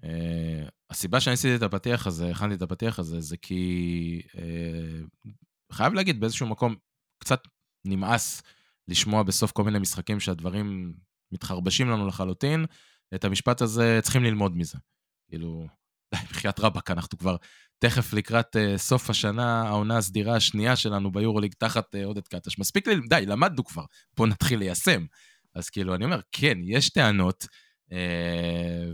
אה, הסיבה שאני עשיתי את הפתיח הזה, הכנתי את הפתיח הזה, זה כי אה, חייב להגיד, באיזשהו מקום קצת נמאס לשמוע בסוף כל מיני משחקים שהדברים מתחרבשים לנו לחלוטין. את המשפט הזה צריכים ללמוד מזה. כאילו, די, בחייאת רבאק, אנחנו כבר תכף לקראת uh, סוף השנה, העונה הסדירה השנייה שלנו ביורוליג תחת uh, עודד קטש. מספיק לי, די, למדנו כבר, בואו נתחיל ליישם. אז כאילו, אני אומר, כן, יש טענות, uh,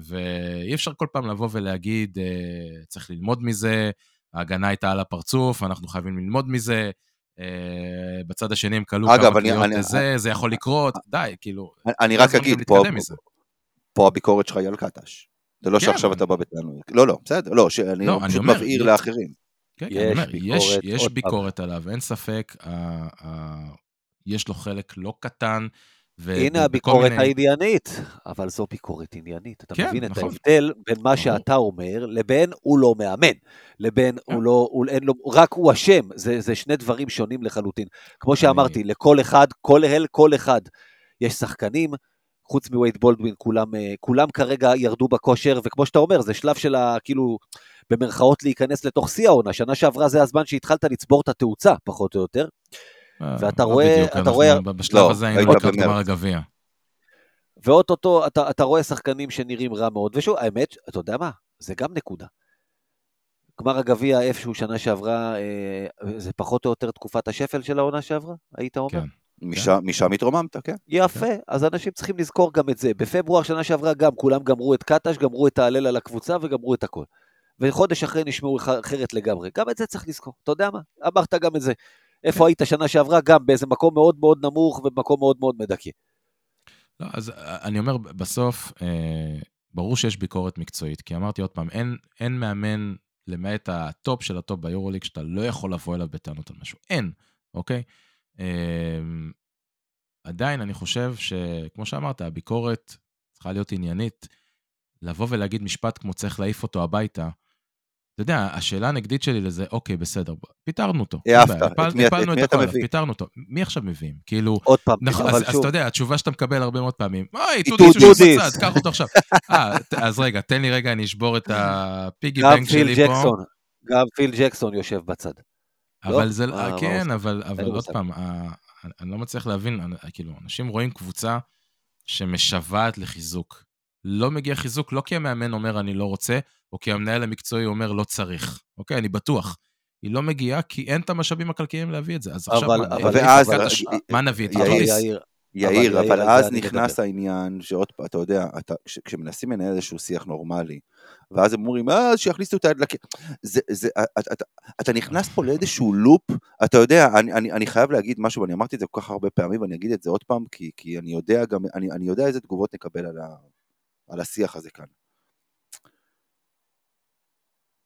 ואי אפשר כל פעם לבוא ולהגיד, uh, צריך ללמוד מזה, ההגנה הייתה על הפרצוף, אנחנו חייבים ללמוד מזה. Uh, בצד השני הם כלו כמה קריאות לזה, זה יכול לקרות, די, כאילו... אני רק אגיד, פה, פה הביקורת שלך היא על קטש. זה לא כן, שעכשיו אתה בא בטענות. לא, לא, בסדר, לא, שאני לא, פשוט מבהיר לאחרים. כן, כן, יש, אומר, ביקורת, יש, יש ביקורת עליו, אין ספק, יש לו חלק לא קטן. הנה הביקורת מיני... העניינית, אבל זו ביקורת עניינית. אתה כן, מבין נכון. את ההבדל בין מה שאתה אומר לבין הוא לא מאמן, לבין כן. הוא לא, הוא, אין לו, רק הוא אשם, זה, זה שני דברים שונים לחלוטין. כמו שאמרתי, אני... לכל אחד, כל, כל אחד, יש שחקנים חוץ מווייד בולדווין, כולם, אה, כולם כרגע ירדו בכושר, וכמו שאתה אומר, זה שלב של ה... כאילו, במרכאות להיכנס לתוך שיא העונה. שנה שעברה זה הזמן שהתחלת לצבור את התאוצה, פחות או יותר. אה, ואתה לא רואה, אתה רואה... בשלב לא, הזה היינו לקראת גמר הגביע. ואו-טו-טו אתה, אתה רואה שחקנים שנראים רע מאוד, ושוב, האמת, אתה יודע מה? זה גם נקודה. גמר הגביע איפשהו שנה שעברה, אה, זה פחות או יותר תקופת השפל של העונה שעברה, היית אומר? כן. משם, כן. משם התרוממת, כן. יפה, כן. אז אנשים צריכים לזכור גם את זה. בפברואר שנה שעברה גם כולם גמרו את קטש, גמרו את ההלל על הקבוצה וגמרו את הכל. וחודש אחרי נשמעו אחרת לגמרי. גם את זה צריך לזכור. אתה יודע מה? אמרת גם את זה. איפה. היית שנה שעברה? גם באיזה מקום מאוד מאוד נמוך ובמקום מאוד מאוד מדכא. לא, אז אני אומר, בסוף, אה, ברור שיש ביקורת מקצועית, כי אמרתי עוד פעם, אין, אין מאמן, למעט הטופ של הטופ ביורוליג, שאתה לא יכול לבוא אליו בטענות על משהו. אין, אוקיי? אמ, עדיין אני חושב שכמו שאמרת, הביקורת צריכה להיות עניינית. לבוא ולהגיד משפט כמו צריך להעיף אותו הביתה, אתה יודע, השאלה הנגדית שלי לזה, אוקיי, בסדר, פיטרנו אותו. העפת, את מי אתה מביא? פיטרנו אותו. מי עכשיו מביאים? כאילו... עוד פעם, נכון, אז, אז אתה יודע, התשובה שאתה מקבל הרבה מאוד פעמים, אוי, טודיס יושב בצד, קח אותו עכשיו. אה, אז רגע, תן לי רגע, אני אשבור את הפיגי בנק שלי פה. גם פיל ג'קסון יושב בצד. אבל לא? זה, אה, כן, אבל, אבל עוד פעם, אני, לא מצליח להבין, כאילו, אנשים רואים קבוצה שמשוועת לחיזוק. לא מגיע חיזוק לא כי המאמן אומר אני לא רוצה, או כי המנהל המקצועי אומר לא צריך. אוקיי, אני בטוח. היא לא מגיעה כי אין את המשאבים הכלכליים להביא את זה. אז עכשיו, אבל, מה, אבל ואז... מה נביא את יאיר, יאיר, אבל אז נכנס העניין שעוד פעם, אתה יודע, אתה, כשמנסים לנהל איזשהו שיח נורמלי, ואז הם אומרים, אה, שיכניסו את היד לכ... זה, זה, אתה, אתה, אתה נכנס פה לאיזשהו לופ, אתה יודע, אני, אני, אני חייב להגיד משהו, ואני אמרתי את זה כל כך הרבה פעמים, ואני אגיד את זה עוד פעם, כי, כי אני יודע גם, אני, אני יודע איזה תגובות נקבל על, ה, על השיח הזה כאן.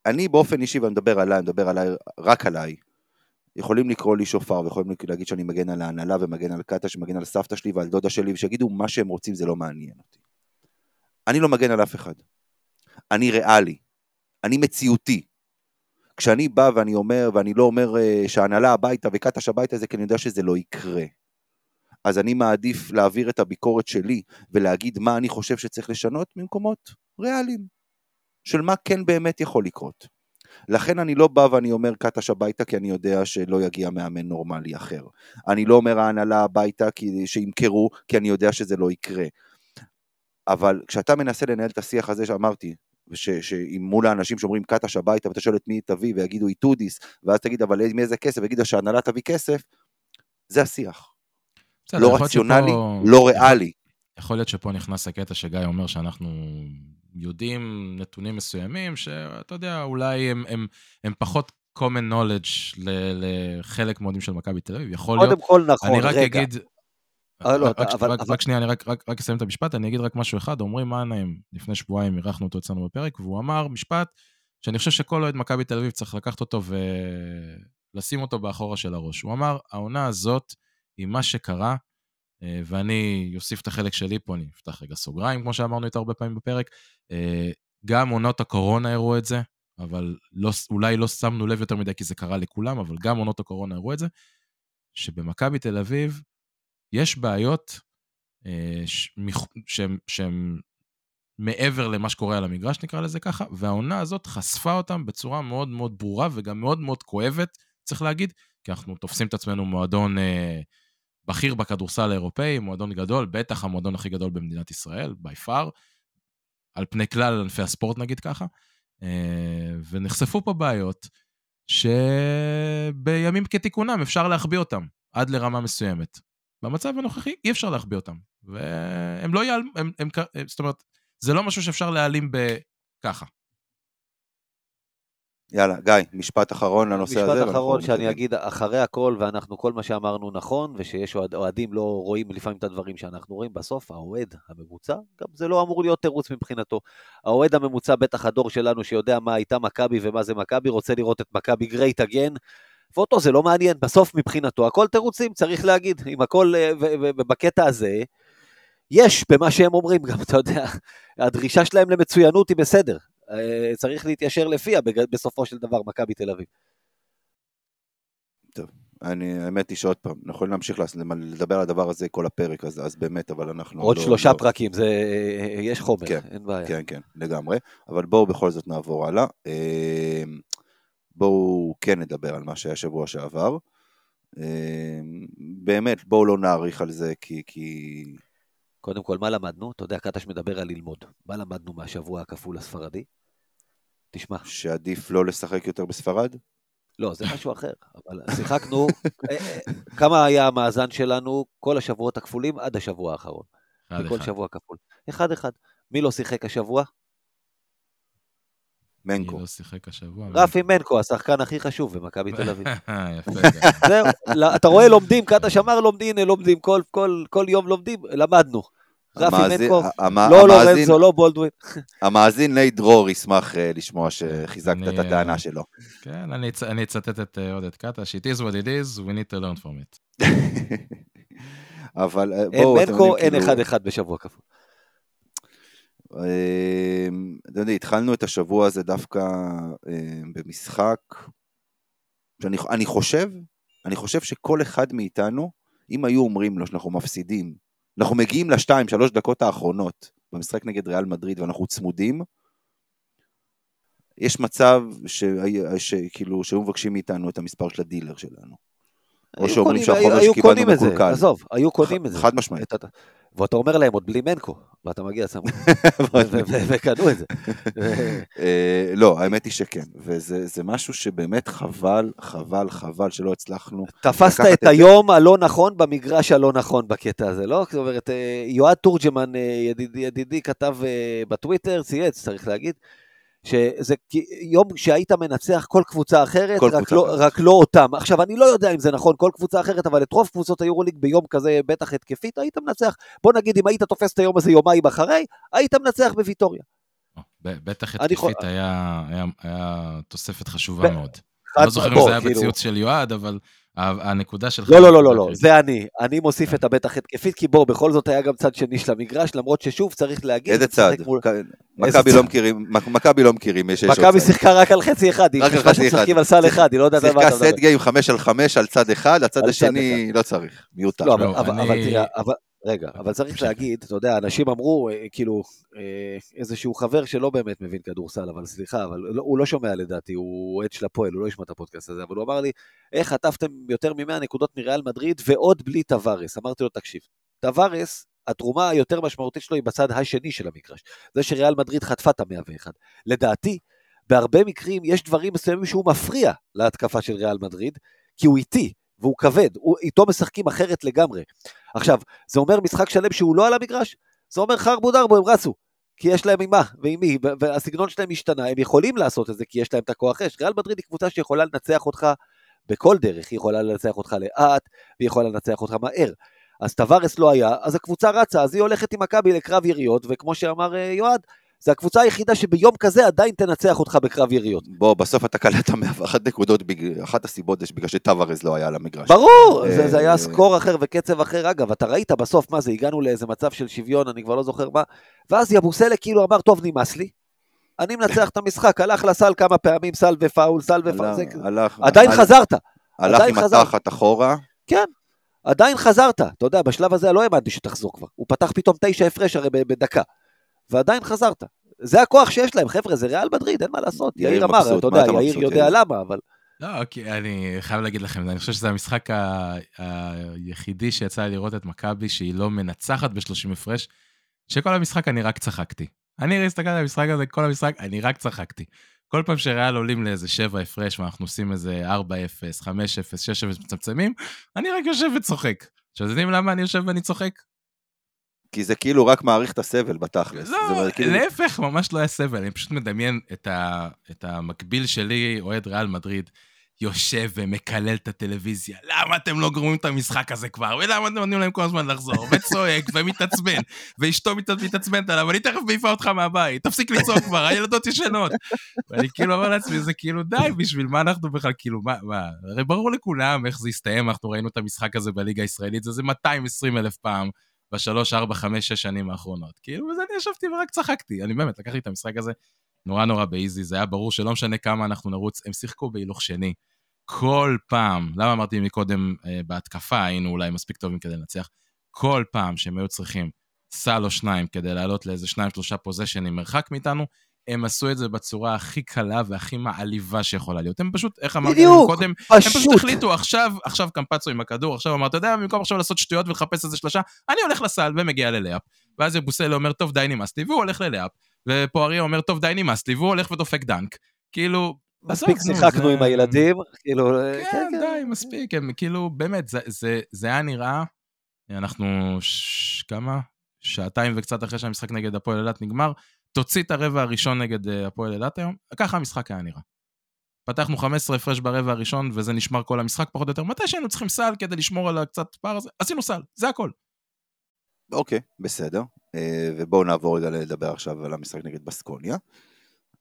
אני באופן אישי, ואני מדבר עליי, אני מדבר עליי, רק עליי, יכולים לקרוא לי שופר ויכולים להגיד שאני מגן על ההנהלה ומגן על קאטה שמגן על סבתא שלי ועל דודה שלי ושיגידו מה שהם רוצים זה לא מעניין אותי. אני לא מגן על אף אחד. אני ריאלי. אני מציאותי. כשאני בא ואני אומר, ואני לא אומר uh, שההנהלה הביתה וקטש הביתה זה כי אני יודע שזה לא יקרה. אז אני מעדיף להעביר את הביקורת שלי ולהגיד מה אני חושב שצריך לשנות ממקומות ריאליים. של מה כן באמת יכול לקרות. לכן אני לא בא ואני אומר קטש הביתה כי אני יודע שלא יגיע מאמן נורמלי אחר. אני לא אומר ההנהלה הביתה כי, שימכרו כי אני יודע שזה לא יקרה. אבל כשאתה מנסה לנהל את השיח הזה שאמרתי, שאם מול האנשים שאומרים קטש הביתה ואתה שואל את מי תביא ויגידו איטודיס ואז תגיד אבל מאיזה כסף ויגידו שההנהלה תביא כסף, זה השיח. בסדר, לא רציונלי, שפה... לא ריאלי. יכול להיות שפה נכנס הקטע שגיא אומר שאנחנו יודעים נתונים מסוימים, שאתה יודע, אולי הם, הם, הם פחות common knowledge לחלק מאוד של מכבי תל אביב. יכול להיות... קודם כל נכון, אני רק רגע. אגיד... אה, לא, רק, אבל, רק, אבל... רק שנייה, אני רק, רק, רק אסיים את המשפט, אני אגיד רק משהו אחד, אומרים מנהיים, לפני שבועיים אירחנו אותו אצלנו בפרק, והוא אמר משפט שאני חושב שכל אוהד מכבי תל אביב צריך לקחת אותו ולשים אותו באחורה של הראש. הוא אמר, העונה הזאת היא מה שקרה אה, ואני אוסיף את החלק שלי פה, אני אפתח רגע סוגריים, כמו שאמרנו יותר הרבה פעמים בפרק. אה, גם עונות הקורונה הראו את זה, אבל לא, אולי לא שמנו לב יותר מדי כי זה קרה לכולם, אבל גם עונות הקורונה הראו את זה, שבמכבי תל אביב יש בעיות אה, שהן מעבר למה שקורה על המגרש, נקרא לזה ככה, והעונה הזאת חשפה אותם בצורה מאוד מאוד ברורה וגם מאוד מאוד כואבת, צריך להגיד, כי אנחנו תופסים את עצמנו מועדון... אה, בכיר בכדורסל האירופאי, מועדון גדול, בטח המועדון הכי גדול במדינת ישראל, by far, על פני כלל ענפי הספורט נגיד ככה, אה, ונחשפו פה בעיות שבימים כתיקונם אפשר להחביא אותם עד לרמה מסוימת. במצב הנוכחי אי אפשר להחביא אותם, והם לא ייעלמו, זאת אומרת, זה לא משהו שאפשר להעלים בככה. יאללה, גיא, משפט אחרון לנושא משפט הזה. משפט אחרון שאני אגיד אחרי הכל, ואנחנו, כל מה שאמרנו נכון, ושיש אוהד, אוהדים לא רואים לפעמים את הדברים שאנחנו רואים, בסוף האוהד הממוצע, גם זה לא אמור להיות תירוץ מבחינתו. האוהד הממוצע, בטח הדור שלנו שיודע מה הייתה מכבי ומה זה מכבי, רוצה לראות את מכבי גרייט אגן, ואותו זה לא מעניין, בסוף מבחינתו הכל תירוצים, צריך להגיד, עם הכל, אה, ובקטע הזה, יש במה שהם אומרים גם, אתה יודע, הדרישה שלהם למצוינות היא בסדר, צריך להתיישר לפיה בסופו של דבר, מכבי תל אביב. טוב, אני, האמת היא שעוד פעם, אנחנו יכולים להמשיך לדבר על הדבר הזה כל הפרק, אז, אז באמת, אבל אנחנו... עוד לא, שלושה לא... פרקים, זה, יש חומר, כן, אין בעיה. כן, כן, לגמרי, אבל בואו בכל זאת נעבור הלאה. אה, בואו כן נדבר על מה שהיה שבוע שעבר. אה, באמת, בואו לא נאריך על זה, כי... כי... קודם כל, מה למדנו? אתה יודע, קטש מדבר על ללמוד. מה למדנו מהשבוע הכפול הספרדי? תשמע. שעדיף לא לשחק יותר בספרד? לא, זה משהו אחר. אבל שיחקנו, אה, אה, כמה היה המאזן שלנו כל השבועות הכפולים עד השבוע האחרון? אחד בכל אחד. שבוע כפול. אחד אחד. מי לא שיחק השבוע? מנקו. מי לא שיחק השבוע? רפי מנקו, השחקן הכי חשוב במכבי תל אביב. יפה. זהו, אתה רואה לומדים, קטש אמר לומדים, לומדים, כל יום לומדים, למדנו. רפי מנקו, לא לורנזו, לא בולדווין. המאזין נייט דרור ישמח אה, לשמוע שחיזקת את הטענה שלו. כן, אני אצטט את אה, עודד קטש, it is what it is, we need to learn from it. אבל אה, בואו, אין מנקו, אין כאילו- אחד אחד בשבוע כפול. אתם יודעים, התחלנו את השבוע הזה דווקא במשחק שאני חושב, אני חושב שכל אחד מאיתנו, אם היו אומרים לו שאנחנו מפסידים אנחנו מגיעים לשתיים, שלוש דקות האחרונות במשחק נגד ריאל מדריד ואנחנו צמודים, יש מצב שכאילו שהיו מבקשים מאיתנו את המספר של הדילר שלנו. או שאומרים שהחומר שקיבלנו מקולקל. עזוב, היו קונים את זה. חד משמעית. ואתה אומר להם עוד בלי מנקו, ואתה מגיע שם, וקנו את זה. אה, לא, האמת היא שכן, וזה משהו שבאמת חבל, חבל, חבל שלא הצלחנו. תפסת את היום הלא נכון במגרש הלא נכון בקטע הזה, לא? זאת אומרת, אה, יועד תורג'מן, אה, ידידי, כתב בטוויטר, צייץ, צריך להגיד, שזה יום שהיית מנצח כל קבוצה אחרת, כל רק, קבוצה לא, אחרת. רק לא אותם. עכשיו, אני לא יודע אם זה נכון כל קבוצה אחרת, אבל את רוב קבוצות היורוליג ביום כזה, בטח התקפית, היית מנצח. בוא נגיד, אם היית תופס את היום הזה יומיים אחרי, היית מנצח בוויטוריה. בטח התקפית. היה, היה, היה תוספת חשובה ב... מאוד. אני לא זוכר אם זה היה כאילו... בציוץ של יועד, אבל הנקודה שלך... לא, לא, לא, לא, לא, זה אני. אני מוסיף את הבטח התקפית, כי בוא, בכל זאת היה גם צד שני של המגרש, למרות ששוב צריך להגיד... איזה צד? מכבי לא מכירים, מכבי לא מכירים, יש עוד צד. מכבי שיחקה רק על חצי אחד, היא חשבה שמשחקים על סל אחד, היא לא יודעת מה אתה מדבר. שיחקה סט גיים 5 על 5 על צד אחד, הצד השני לא צריך, מיותר. לא, אבל תראה, רגע, אבל צריך להגיד, אתה יודע, אנשים אמרו, אה, כאילו, אה, איזשהו חבר שלא באמת מבין כדורסל, אבל סליחה, אבל לא, הוא לא שומע לדעתי, הוא אוהד של הפועל, הוא לא ישמע את הפודקאסט הזה, אבל הוא אמר לי, איך חטפתם יותר מ-100 נקודות מריאל מדריד ועוד בלי טווארס? אמרתי לו, תקשיב, טווארס, התרומה היותר משמעותית שלו היא בצד השני של המגרש. זה שריאל מדריד חטפה את המאה ואחד. לדעתי, בהרבה מקרים יש דברים מסוימים שהוא מפריע להתקפה של ריאל מדריד, כי הוא איטי, והוא כבד, הוא, איתו משחקים אחרת לגמרי. עכשיו, זה אומר משחק שלם שהוא לא על המגרש? זה אומר חרבו דרבו, הם רצו. כי יש להם עם מה ועם מי, והסגנון שלהם השתנה, הם יכולים לעשות את זה כי יש להם את הכוח אש. ריאל מדריד היא קבוצה שיכולה לנצח אותך בכל דרך, היא יכולה לנצח אותך לאט, והיא יכולה לנצח אותך מהר. אז טווארס לא היה, אז הקבוצה רצה, אז היא הולכת עם מכבי לקרב יריות, וכמו שאמר אה, יועד, זה הקבוצה היחידה שביום כזה עדיין תנצח אותך בקרב יריות. בוא, בסוף אתה קלט 101 נקודות, אחת הסיבות זה בגלל שטווארז לא היה על המגרש. ברור, זה, זה היה אה, סקור אחר וקצב אחר. אגב, אתה ראית בסוף, מה זה, הגענו לאיזה מצב של שוויון, אני כבר לא זוכר מה, ואז יבוסלק כאילו אמר, טוב, נמאס לי, אני מנצח את המשחק, הלך לסל כמה פעמים, סל ופאול, סל ופאול, זה... עדיין חזרת. הלך עם התחת אחורה. כן, עדיין חזרת. אתה יודע, בשלב הזה לא האמנתי שתחזור כבר. הוא פתח פתאום תשע הפרש הרי בדקה. ועדיין חזרת. זה הכוח שיש להם, חבר'ה, זה ריאל מדריד, אין מה לעשות. יאיר אמר, אתה יודע, יאיר יודע למה, אבל... לא, כי אני חייב להגיד לכם, אני חושב שזה המשחק היחידי שיצא לי לראות את מכבי, שהיא לא מנצחת ב-30 הפרש, שכל המשחק אני רק צחקתי. אני הסתכלתי על המשחק הזה, כל המשחק, אני רק צחקתי. כל פעם שריאל עולים לאיזה 7 הפרש, ואנחנו עושים איזה 4-0, 5-0, 6-0 מצמצמים, אני רק יושב וצוחק. עכשיו, אתם יודעים למה אני יושב ואני צוחק? כי זה כאילו רק מעריך את הסבל בתכלס. לא, כאילו... להפך, ממש לא היה סבל, אני פשוט מדמיין את, ה, את המקביל שלי, אוהד ריאל מדריד, יושב ומקלל את הטלוויזיה, למה אתם לא גורמים את המשחק הזה כבר? ולמה אתם נותנים להם כל הזמן לחזור? וצועק ומתעצבן, ואשתו מתעצבנת עליו, אני תכף מעיפה אותך מהבית, תפסיק לצעוק כבר, הילדות ישנות. ואני כאילו אומר לעצמי, זה כאילו די, בשביל מה אנחנו בכלל, כאילו, מה, מה, הרי ברור לכולם איך זה יסתיים, אנחנו ראינו את המשחק הזה בליגה הישראלית, זה 220 אלף פעם. בשלוש, ארבע, חמש, שש שנים האחרונות. כאילו, וזה אני ישבתי ורק צחקתי. אני באמת, לקחתי את המשחק הזה נורא נורא באיזי, זה היה ברור שלא משנה כמה אנחנו נרוץ, הם שיחקו בהילוך שני. כל פעם, למה אמרתי מקודם אה, בהתקפה, היינו אולי מספיק טובים כדי לנצח? כל פעם שהם היו צריכים סל או שניים כדי לעלות לאיזה שניים, שלושה פוזיישנים מרחק מאיתנו, הם עשו את זה בצורה הכי קלה והכי מעליבה שיכולה להיות. הם פשוט, איך אמרתי קודם, פשוט. הם פשוט החליטו, עכשיו, עכשיו קמפצו עם הכדור, עכשיו אמר, אתה יודע, במקום עכשיו לעשות שטויות ולחפש איזה שלושה, אני הולך לסל ומגיע ללאפ. ואז יבוסלה אומר, טוב, די נמאס לי, והוא הולך ללאפ. ופואריה אומר, טוב, די נמאס לי, והוא הולך ודופק דנק. כאילו, מספיק שיחקנו עם הילדים, כאילו... כן, כן, כן, די, מספיק, הם כאילו, באמת, זה היה נראה, אנחנו, כמה? שעתיים וקצת אחרי שהמשחק נגד הפועל אילת נגמר, תוציא את הרבע הראשון נגד אה, הפועל אילת היום, ככה המשחק היה נראה. פתחנו 15 הפרש ברבע הראשון, וזה נשמר כל המשחק פחות או יותר. מתי שהיינו צריכים סל כדי לשמור על הקצת פער הזה, עשינו סל, זה הכל. אוקיי, בסדר. אה, ובואו נעבור רגע לדבר עכשיו על המשחק נגד בסקוניה.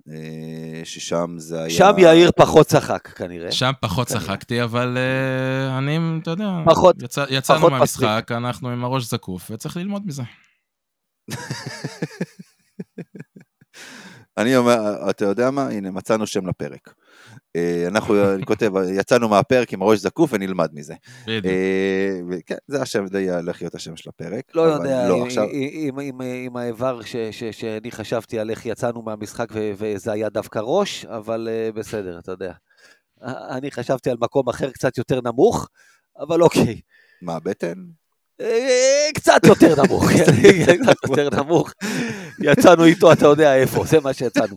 אה, ששם זה היה... שם יאיר פחות צחק כנראה. שם פחות צחקתי, אבל אני, אתה יודע, פחות, יצא, יצאנו פחות מהמשחק, פסק. אנחנו עם הראש זקוף, וצריך ללמוד מזה. אני אומר, אתה יודע מה? הנה, מצאנו שם לפרק. אה, אנחנו, אני כותב, יצאנו מהפרק עם הראש זקוף ונלמד מזה. בדיוק. כן, זה השם, די הולך להיות השם של הפרק. לא יודע, לא, עכשיו... עם, עם האיבר ש, ש, שאני חשבתי על איך יצאנו מהמשחק וזה היה דווקא ראש, אבל אה, בסדר, אתה יודע. אני חשבתי על מקום אחר קצת יותר נמוך, אבל אוקיי. מה, בטן? אה, קצת יותר נמוך, קצת יותר נמוך. יצאנו איתו, אתה יודע איפה, זה מה שיצאנו.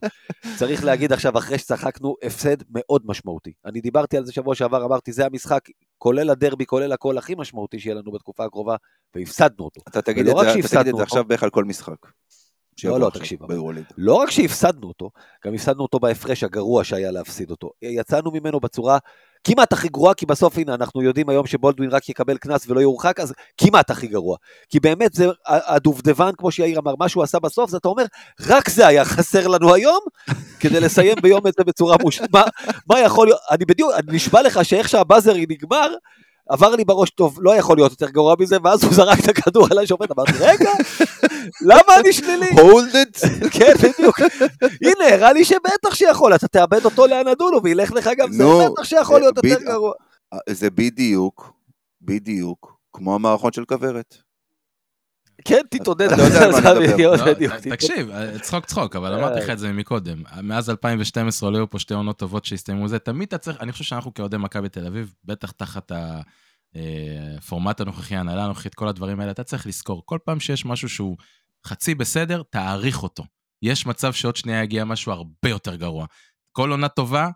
צריך להגיד עכשיו, אחרי שצחקנו, הפסד מאוד משמעותי. אני דיברתי על זה שבוע שעבר, אמרתי, זה המשחק, כולל הדרבי, כולל הכל הכי משמעותי שיהיה לנו בתקופה הקרובה, והפסדנו אותו. אתה תגיד את זה עכשיו בערך על כל משחק. לא, לא, תקשיב. לא רק שהפסדנו אותו, גם הפסדנו אותו בהפרש הגרוע שהיה להפסיד אותו. יצאנו ממנו בצורה כמעט הכי גרועה, כי בסוף, הנה, אנחנו יודעים היום שבולדווין רק יקבל קנס ולא יורחק, אז כמעט הכי גרוע. כי באמת, זה הדובדבן, כמו שיאיר אמר, מה שהוא עשה בסוף, זה אתה אומר, רק זה היה חסר לנו היום, כדי לסיים ביום את זה בצורה מושלמת. מה, מה יכול להיות, אני בדיוק, אני נשבע לך שאיך שהבאזרי נגמר, עבר לי בראש, טוב, לא יכול להיות יותר גרוע מזה, ואז הוא זרק את הכדור על השופט, אמרתי, רגע, למה אני שלילי? hold it. כן, בדיוק. הנה, הראה לי שבטח שיכול, אתה תאבד אותו לאנדולו, וילך לך גם זה, בטח שיכול להיות יותר גרוע. זה בדיוק, בדיוק, כמו המערכון של כוורת. כן, תתעודד. אתה יודע על מה אני מדבר. לא, תקשיב, צחוק צחוק, אבל אמרתי לך את זה מקודם. מאז 2012 לא היו פה שתי עונות טובות שהסתיימו זה. תמיד אתה צריך, אני חושב שאנחנו כאוהדי מכבי תל אביב, בטח תחת הפורמט הנוכחי, ההנהלה הנוכחית, כל הדברים האלה, אתה צריך לזכור, כל פעם שיש משהו שהוא חצי בסדר, תעריך אותו. יש מצב שעוד שנייה יגיע משהו הרבה יותר גרוע. כל עונה טובה,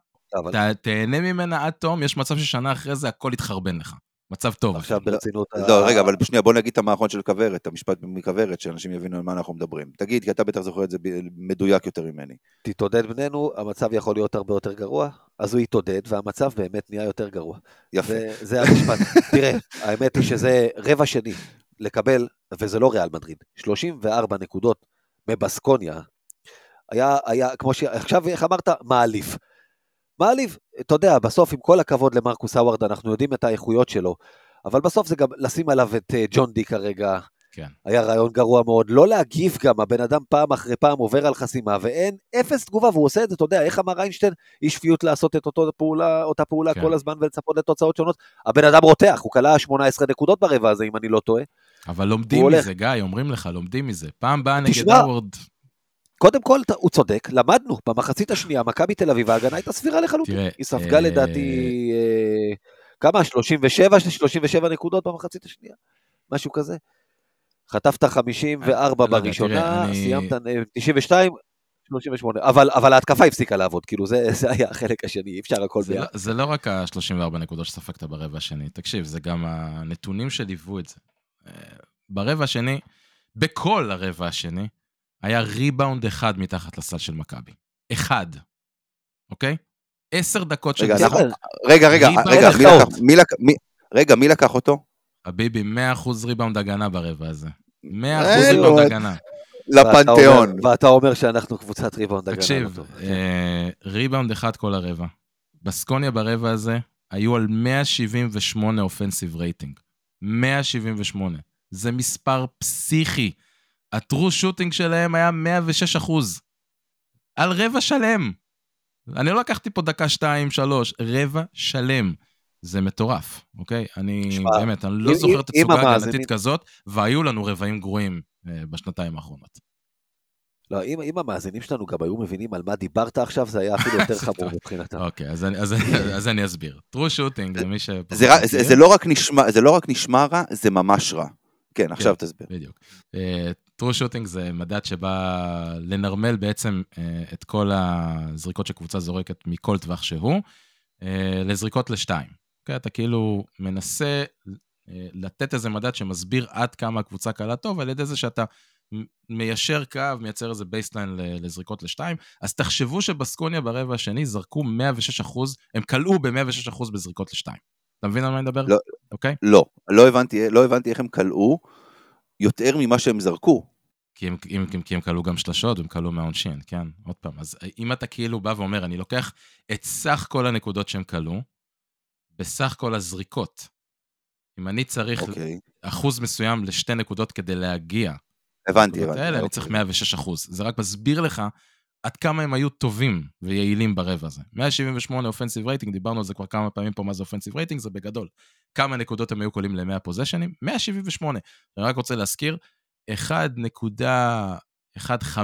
תהנה ממנה עד תום, יש מצב ששנה אחרי זה הכל יתחרבן לך. מצב טוב. עכשיו ברצינות... לא, רגע, אבל שנייה, בוא נגיד את המערכון של כוורת, המשפט מכוורת, שאנשים יבינו על מה אנחנו מדברים. תגיד, כי אתה בטח זוכר את זה מדויק יותר ממני. תתעודד בנינו, המצב יכול להיות הרבה יותר גרוע, אז הוא יתעודד, והמצב באמת נהיה יותר גרוע. יפה. זה המשפט. תראה, האמת היא שזה רבע שני לקבל, וזה לא ריאל מדריד, 34 נקודות מבסקוניה. היה, היה, כמו ש... עכשיו, איך אמרת? מעליף. מעליב, אתה יודע, בסוף עם כל הכבוד למרקוס האווארד, אנחנו יודעים את האיכויות שלו, אבל בסוף זה גם לשים עליו את אה, ג'ון די כרגע. כן. היה רעיון גרוע מאוד, לא להגיב גם, הבן אדם פעם אחרי פעם עובר על חסימה, ואין אפס תגובה, והוא עושה את זה, אתה יודע, איך אמר איינשטיין, אי שפיות לעשות את אותו פעולה, אותה פעולה כן. כל הזמן ולצפות לתוצאות שונות. הבן אדם רותח, הוא כלה 18 נקודות ברבע הזה, אם אני לא טועה. אבל לומדים מזה, הולך. גיא, אומרים לך, לומדים מזה. פעם באה נגד האוורד, קודם כל, הוא צודק, למדנו, במחצית השנייה, מכבי תל אביב, ההגנה הייתה סבירה לחלוטין. תראה, היא ספגה אה... לדעתי, אה, כמה? 37, 37 נקודות במחצית השנייה? משהו כזה. חטפת 54 לא, בראשונה, אני... סיימת 92, 38, אבל, אבל ההתקפה הפסיקה לעבוד, כאילו זה, זה היה החלק השני, אי אפשר הכל ביחד. לא, זה לא רק ה-34 נקודות שספגת ברבע השני, תקשיב, זה גם הנתונים שליוו את זה. אה, ברבע השני, בכל הרבע השני, היה ריבאונד אחד מתחת לסל של מכבי. אחד. אוקיי? עשר דקות של רגע, נכון. רגע, רגע, רגע, מי לקח, מי לקח, מי, רגע, מי לקח אותו? חביבי, 100% ריבאונד הגנה ברבע הזה. 100% ריבאונד הגנה. לפנתיאון. ואתה אומר שאנחנו קבוצת ריבאונד הגנה. תקשיב, לא אה, ריבאונד אחד כל הרבע. בסקוניה ברבע הזה היו על 178 offensive rating. 178. זה מספר פסיכי. ה true shooting שלהם היה 106 אחוז. על רבע שלם. אני לא לקחתי פה דקה, שתיים, שלוש, רבע שלם. זה מטורף, אוקיי? אני שמה, באמת, אני לא זוכר תצוגה הגנתית כזאת, והיו לנו רבעים גרועים אה, בשנתיים האחרונות. לא, אם, אם המאזינים שלנו גם היו מבינים על מה דיברת עכשיו, זה היה אפילו יותר חמור מבחינתם. אוקיי, אז, אז, אז אני אסביר. טרו שוטינג, למי ש... זה, זה, זה, לא רק נשמע, זה לא רק נשמע רע, זה ממש רע. כן, עכשיו כן, תסביר. בדיוק. true shooting זה מדד שבא לנרמל בעצם uh, את כל הזריקות שקבוצה זורקת מכל טווח שהוא, uh, לזריקות לשתיים. Okay, אוקיי? אתה כאילו מנסה uh, לתת איזה מדד שמסביר עד כמה הקבוצה קלעה טוב, על ידי זה שאתה מיישר קו, מייצר איזה baseline לזריקות לשתיים. אז תחשבו שבסקוניה ברבע השני זרקו 106 אחוז, הם קלעו ב-106 אחוז בזריקות לשתיים. אתה מבין על מה אני מדבר? לא, אוקיי? לא, לא הבנתי, לא הבנתי איך הם קלעו יותר ממה שהם זרקו. כי הם, הם, כי הם קלעו גם שלשות והם קלעו מהעונשין, כן? עוד פעם, אז אם אתה כאילו בא ואומר, אני לוקח את סך כל הנקודות שהם קלעו, בסך כל הזריקות. אם אני צריך okay. אוקיי. אחוז מסוים לשתי נקודות כדי להגיע, הבנתי, הבנתי. האלה, okay. אני צריך 106 אוקיי. אחוז. זה רק מסביר לך עד כמה הם היו טובים ויעילים ברבע הזה. 178 offensive rating, דיברנו על זה כבר כמה פעמים פה, מה זה offensive rating, זה בגדול. כמה נקודות הם היו קולים ל-100 פוזיישנים? 178. אני רק רוצה להזכיר, 1.15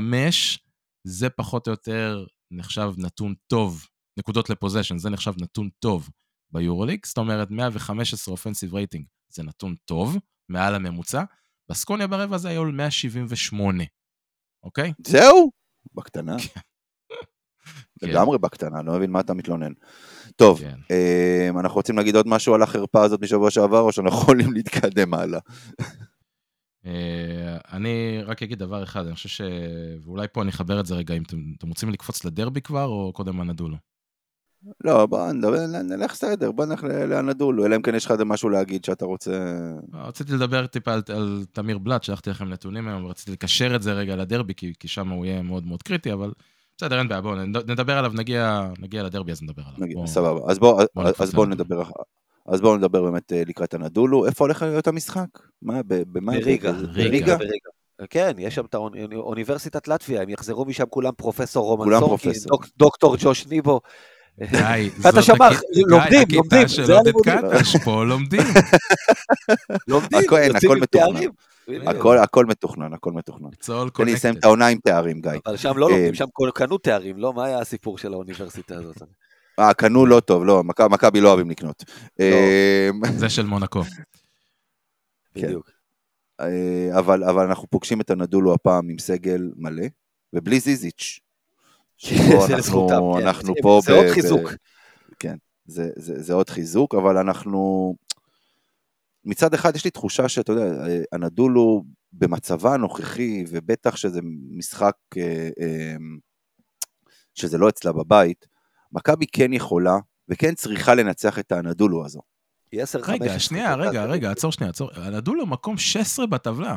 זה פחות או יותר נחשב נתון טוב. נקודות לפוזיישן, זה נחשב נתון טוב ביורוליג, זאת אומרת 115 אופנסיב רייטינג זה נתון טוב, מעל הממוצע. בסקוניה ברבע הזה היו 178, אוקיי? זהו? בקטנה. כן. לגמרי בקטנה, לא מבין מה אתה מתלונן. טוב, כן. אה, אנחנו רוצים להגיד עוד משהו על החרפה הזאת משבוע שעבר, או שאנחנו יכולים להתקדם הלאה? אה, אני רק אגיד דבר אחד, אני חושב ש... ואולי פה אני אחבר את זה רגע, אם אתם רוצים לקפוץ לדרבי כבר, או קודם הנדולו? לא, בוא נדבר, נלך סדר, בוא נלך לאנדולו, אלא אם כן יש לך משהו להגיד שאתה רוצה... לא, רציתי לדבר טיפה על, על תמיר בלאט, שלחתי לכם נתונים היום, ורציתי לקשר את זה רגע לדרבי, כי, כי שם הוא יהיה מאוד מאוד קריטי, אבל בסדר, אין בעיה, בואו נדבר עליו, נגיע, נגיע לדרבי, אז נדבר עליו. נגיע, בוא, סבבה, אז בואו בוא, אז בוא נדבר, אז בואו נדבר באמת אה, לקראת הנדולו. איפה הולך להיות המשחק? מה, במה? בריגה. בריגה? כן, יש שם את האוניברסיטת לטביה, הם יחזרו משם כולם פרופסור רומן סורקין, דוקטור ג'וש ניבו. גיא, זאת שמח, לומדים, לומדים. שלא תתקטש, פה לומדים. לומדים, הכל מתוכנן. הכל מתוכנן, הכל מתוכנן. תן לי לסיים את העונה עם תארים, גיא. אבל שם לא לומדים, אה, שם קנו תארים, לא? מה היה הסיפור של האוניברסיטה הזאת? אה, קנו לא טוב, לא, מכבי לא אוהבים לקנות. לא. אה, זה של מונקו. כן. בדיוק. אה, אבל אנחנו פוגשים את הנדולו הפעם עם סגל מלא, ובלי זיזיץ'. אנחנו כן. פה... זה עוד חיזוק. כן, זה עוד חיזוק, אבל אנחנו... מצד אחד יש לי תחושה שאתה יודע, הנדולו במצבה הנוכחי, ובטח שזה משחק שזה לא אצלה בבית, מכבי כן יכולה וכן צריכה לנצח את הנדולו הזו. רגע, שנייה, רגע, רגע, עצור שנייה, עצור. הנדולו מקום 16 בטבלה.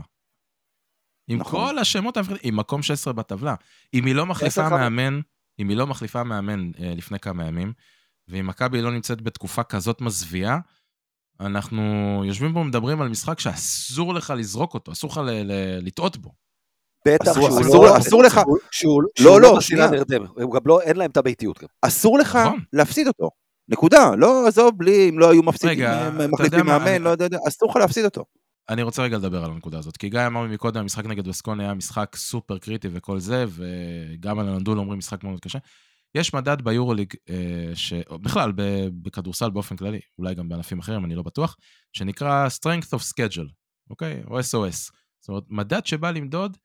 עם נכון. כל השמות המפחידים, היא מקום 16 בטבלה. אם היא לא מחליפה מאמן, אם היא לא מחליפה מאמן אה, לפני כמה ימים, ואם מכבי לא נמצאת בתקופה כזאת מזוויעה, אנחנו יושבים פה ומדברים על משחק שאסור לך לזרוק אותו, אסור לך לטעות בו. בטח שהוא לא... אסור לך... שהוא לא, לא, שנייה. הוא גם לא, אין להם את הביתיות גם. אסור לך נכון. להפסיד אותו. נקודה. לא, עזוב, בלי, אם לא היו מפסידים, מחליפים מאמן, לא יודע, אסור לך להפסיד אותו. אני רוצה רגע לדבר על הנקודה הזאת, כי גיא אמר מקודם, המשחק נגד וסקוני היה משחק סופר קריטי וכל זה, וגם על הנדול אומרים משחק מאוד קשה. יש מדד ביורוליג, אה, בכלל בכדורסל באופן כללי, אולי גם בענפים אחרים, אני לא בטוח, שנקרא Strength of Schedule, אוקיי? או SOS. זאת אומרת, מדד שבא למדוד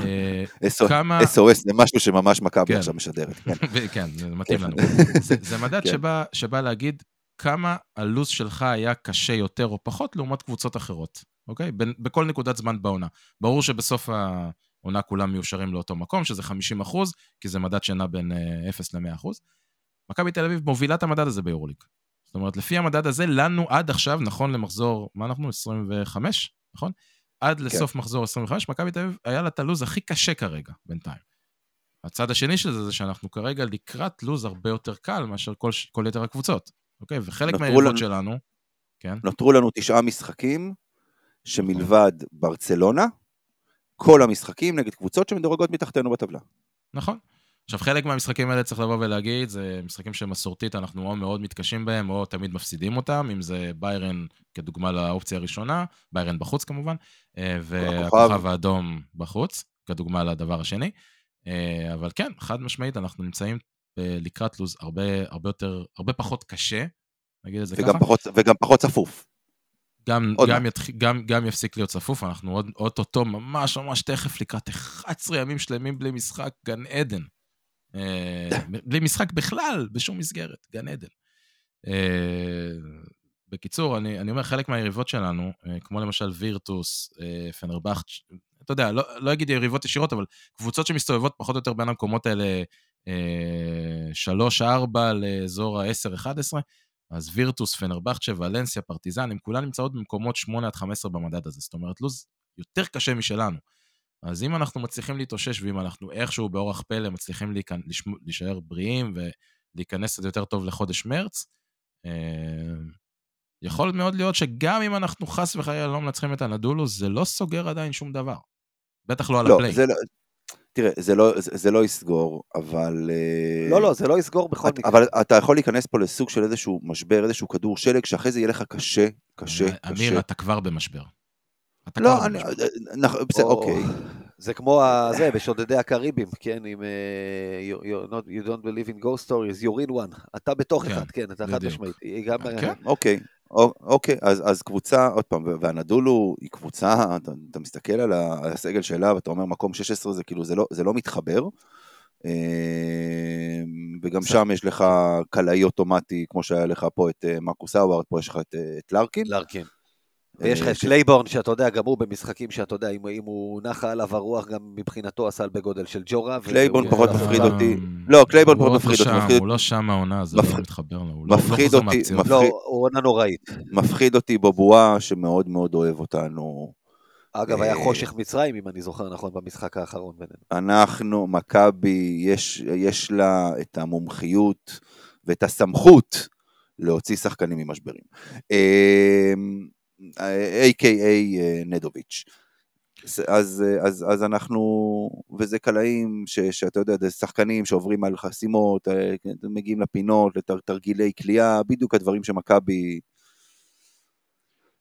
אה, כמה... SOS זה משהו שממש מכבי כן. עכשיו משדרת. כן, כן זה מתאים לנו. זה מדד כן. שבא להגיד כמה הלו"ז שלך היה קשה יותר או פחות לעומת קבוצות אחרות, אוקיי? בכל נקודת זמן בעונה. ברור שבסוף העונה כולם מיושרים לאותו מקום, שזה 50 אחוז, כי זה מדד שנע בין 0 אה, ל-100 אחוז. מכבי תל אביב מובילה את המדד הזה ביורוליג. זאת אומרת, לפי המדד הזה, לנו עד עכשיו, נכון למחזור, מה אנחנו? 25, נכון? עד כן. לסוף כן. מחזור 25, מכבי תל אביב היה לה את הלו"ז הכי קשה כרגע, בינתיים. הצד השני של זה, זה שאנחנו כרגע לקראת לו"ז הרבה יותר קל מאשר כל, כל יתר הקבוצות, אוקיי? וחלק מהיריבות שלנו, כן? נותרו לנו תשעה משחקים, שמלבד נכון. ברצלונה, כל המשחקים נגד קבוצות שמדורגות מתחתנו בטבלה. נכון. עכשיו, חלק מהמשחקים האלה צריך לבוא ולהגיד, זה משחקים שמסורתית אנחנו או מאוד מתקשים בהם, או תמיד מפסידים אותם, אם זה ביירן כדוגמה לאופציה הראשונה, ביירן בחוץ כמובן, אה, והכוכב האדום בחוץ, כדוגמה לדבר השני. אה, אבל כן, חד משמעית, אנחנו נמצאים לקראת לו"ז הרבה, הרבה יותר, הרבה פחות קשה, נגיד את זה וגם ככה. פחות, וגם פחות צפוף. גם, גם, יתח... גם, גם יפסיק להיות צפוף, אנחנו עוד אוטוטו ממש ממש תכף לקראת 11 ימים שלמים בלי משחק, גן עדן. אה, בלי משחק בכלל, בשום מסגרת, גן עדן. אה, בקיצור, אני, אני אומר, חלק מהיריבות שלנו, אה, כמו למשל וירטוס, פנרבכט, אתה יודע, לא, לא אגיד יריבות ישירות, אבל קבוצות שמסתובבות פחות או יותר בין המקומות האלה 3-4 לאזור ה-10-11, אז וירטוס, פנרבכצ'ה, ולנסיה, פרטיזן, הם כולן נמצאות במקומות 8 15 במדד הזה. זאת אומרת, לו"ז יותר קשה משלנו. אז אם אנחנו מצליחים להתאושש, ואם אנחנו איכשהו באורח פלא מצליחים להיכנ... להישאר בריאים ולהיכנס קצת יותר טוב לחודש מרץ, אה, יכול מאוד להיות שגם אם אנחנו חס וחלילה לא מנצחים את הנדולו, זה לא סוגר עדיין שום דבר. בטח לא על לא, הפליי. זה לא, תראה, זה לא, זה, זה לא יסגור, אבל... אה, לא, לא, זה לא יסגור בכל מקרה. אבל אתה יכול להיכנס פה לסוג של איזשהו משבר, איזשהו כדור שלג, שאחרי זה יהיה לך קשה, קשה, אמיר, קשה. אמיר, אתה כבר במשבר. אתה לא, אני... בסדר, אוקיי. זה כמו זה, בשודדי הקריבים, כן, עם uh, you, not, you don't believe in ghost stories, you're in one. אתה בתוך כן, אחד, כן, אתה חד משמעית. גם... כן, אוקיי. אוקיי, אז, אז קבוצה, עוד פעם, והנדולו היא קבוצה, אתה, אתה מסתכל על, הסגל שלה ואתה אומר מקום 16, זה כאילו, זה לא, זה לא מתחבר. אה, וגם שם יש לך קלעי אוטומטי, כמו שהיה לך פה את מרקוס האווארד, פה יש לך את, את לארקין. לארקין. ויש לך את קלייבורן, שאתה יודע, גם הוא במשחקים שאתה יודע, אם, אם הוא נחה עליו הרוח, גם מבחינתו עשה בגודל של ג'ורה. קלייבורן פחות מפחיד אותי. לא, קלייבורן פחות מפחיד אותי. הוא לא שם העונה, זה לא מתחבר לו. לא- לא מפחיד אותי. לא, הוא עונה נוראית. מפחיד אותי בובואה, שמאוד מאוד אוהב אותנו. אגב, היה אה, חושך מצרים, אם אני זוכר נכון, במשחק האחרון בינינו. אנחנו, מכבי, יש לה את המומחיות ואת הסמכות להוציא שחקנים ממשברים. אה, A.K.A. אה, נדוביץ'. אז, אז, אז אנחנו, וזה קלעים ש, שאתה יודע, זה שחקנים שעוברים על חסימות, אה, מגיעים לפינות, לתרגילי כליאה, בדיוק הדברים שמכבי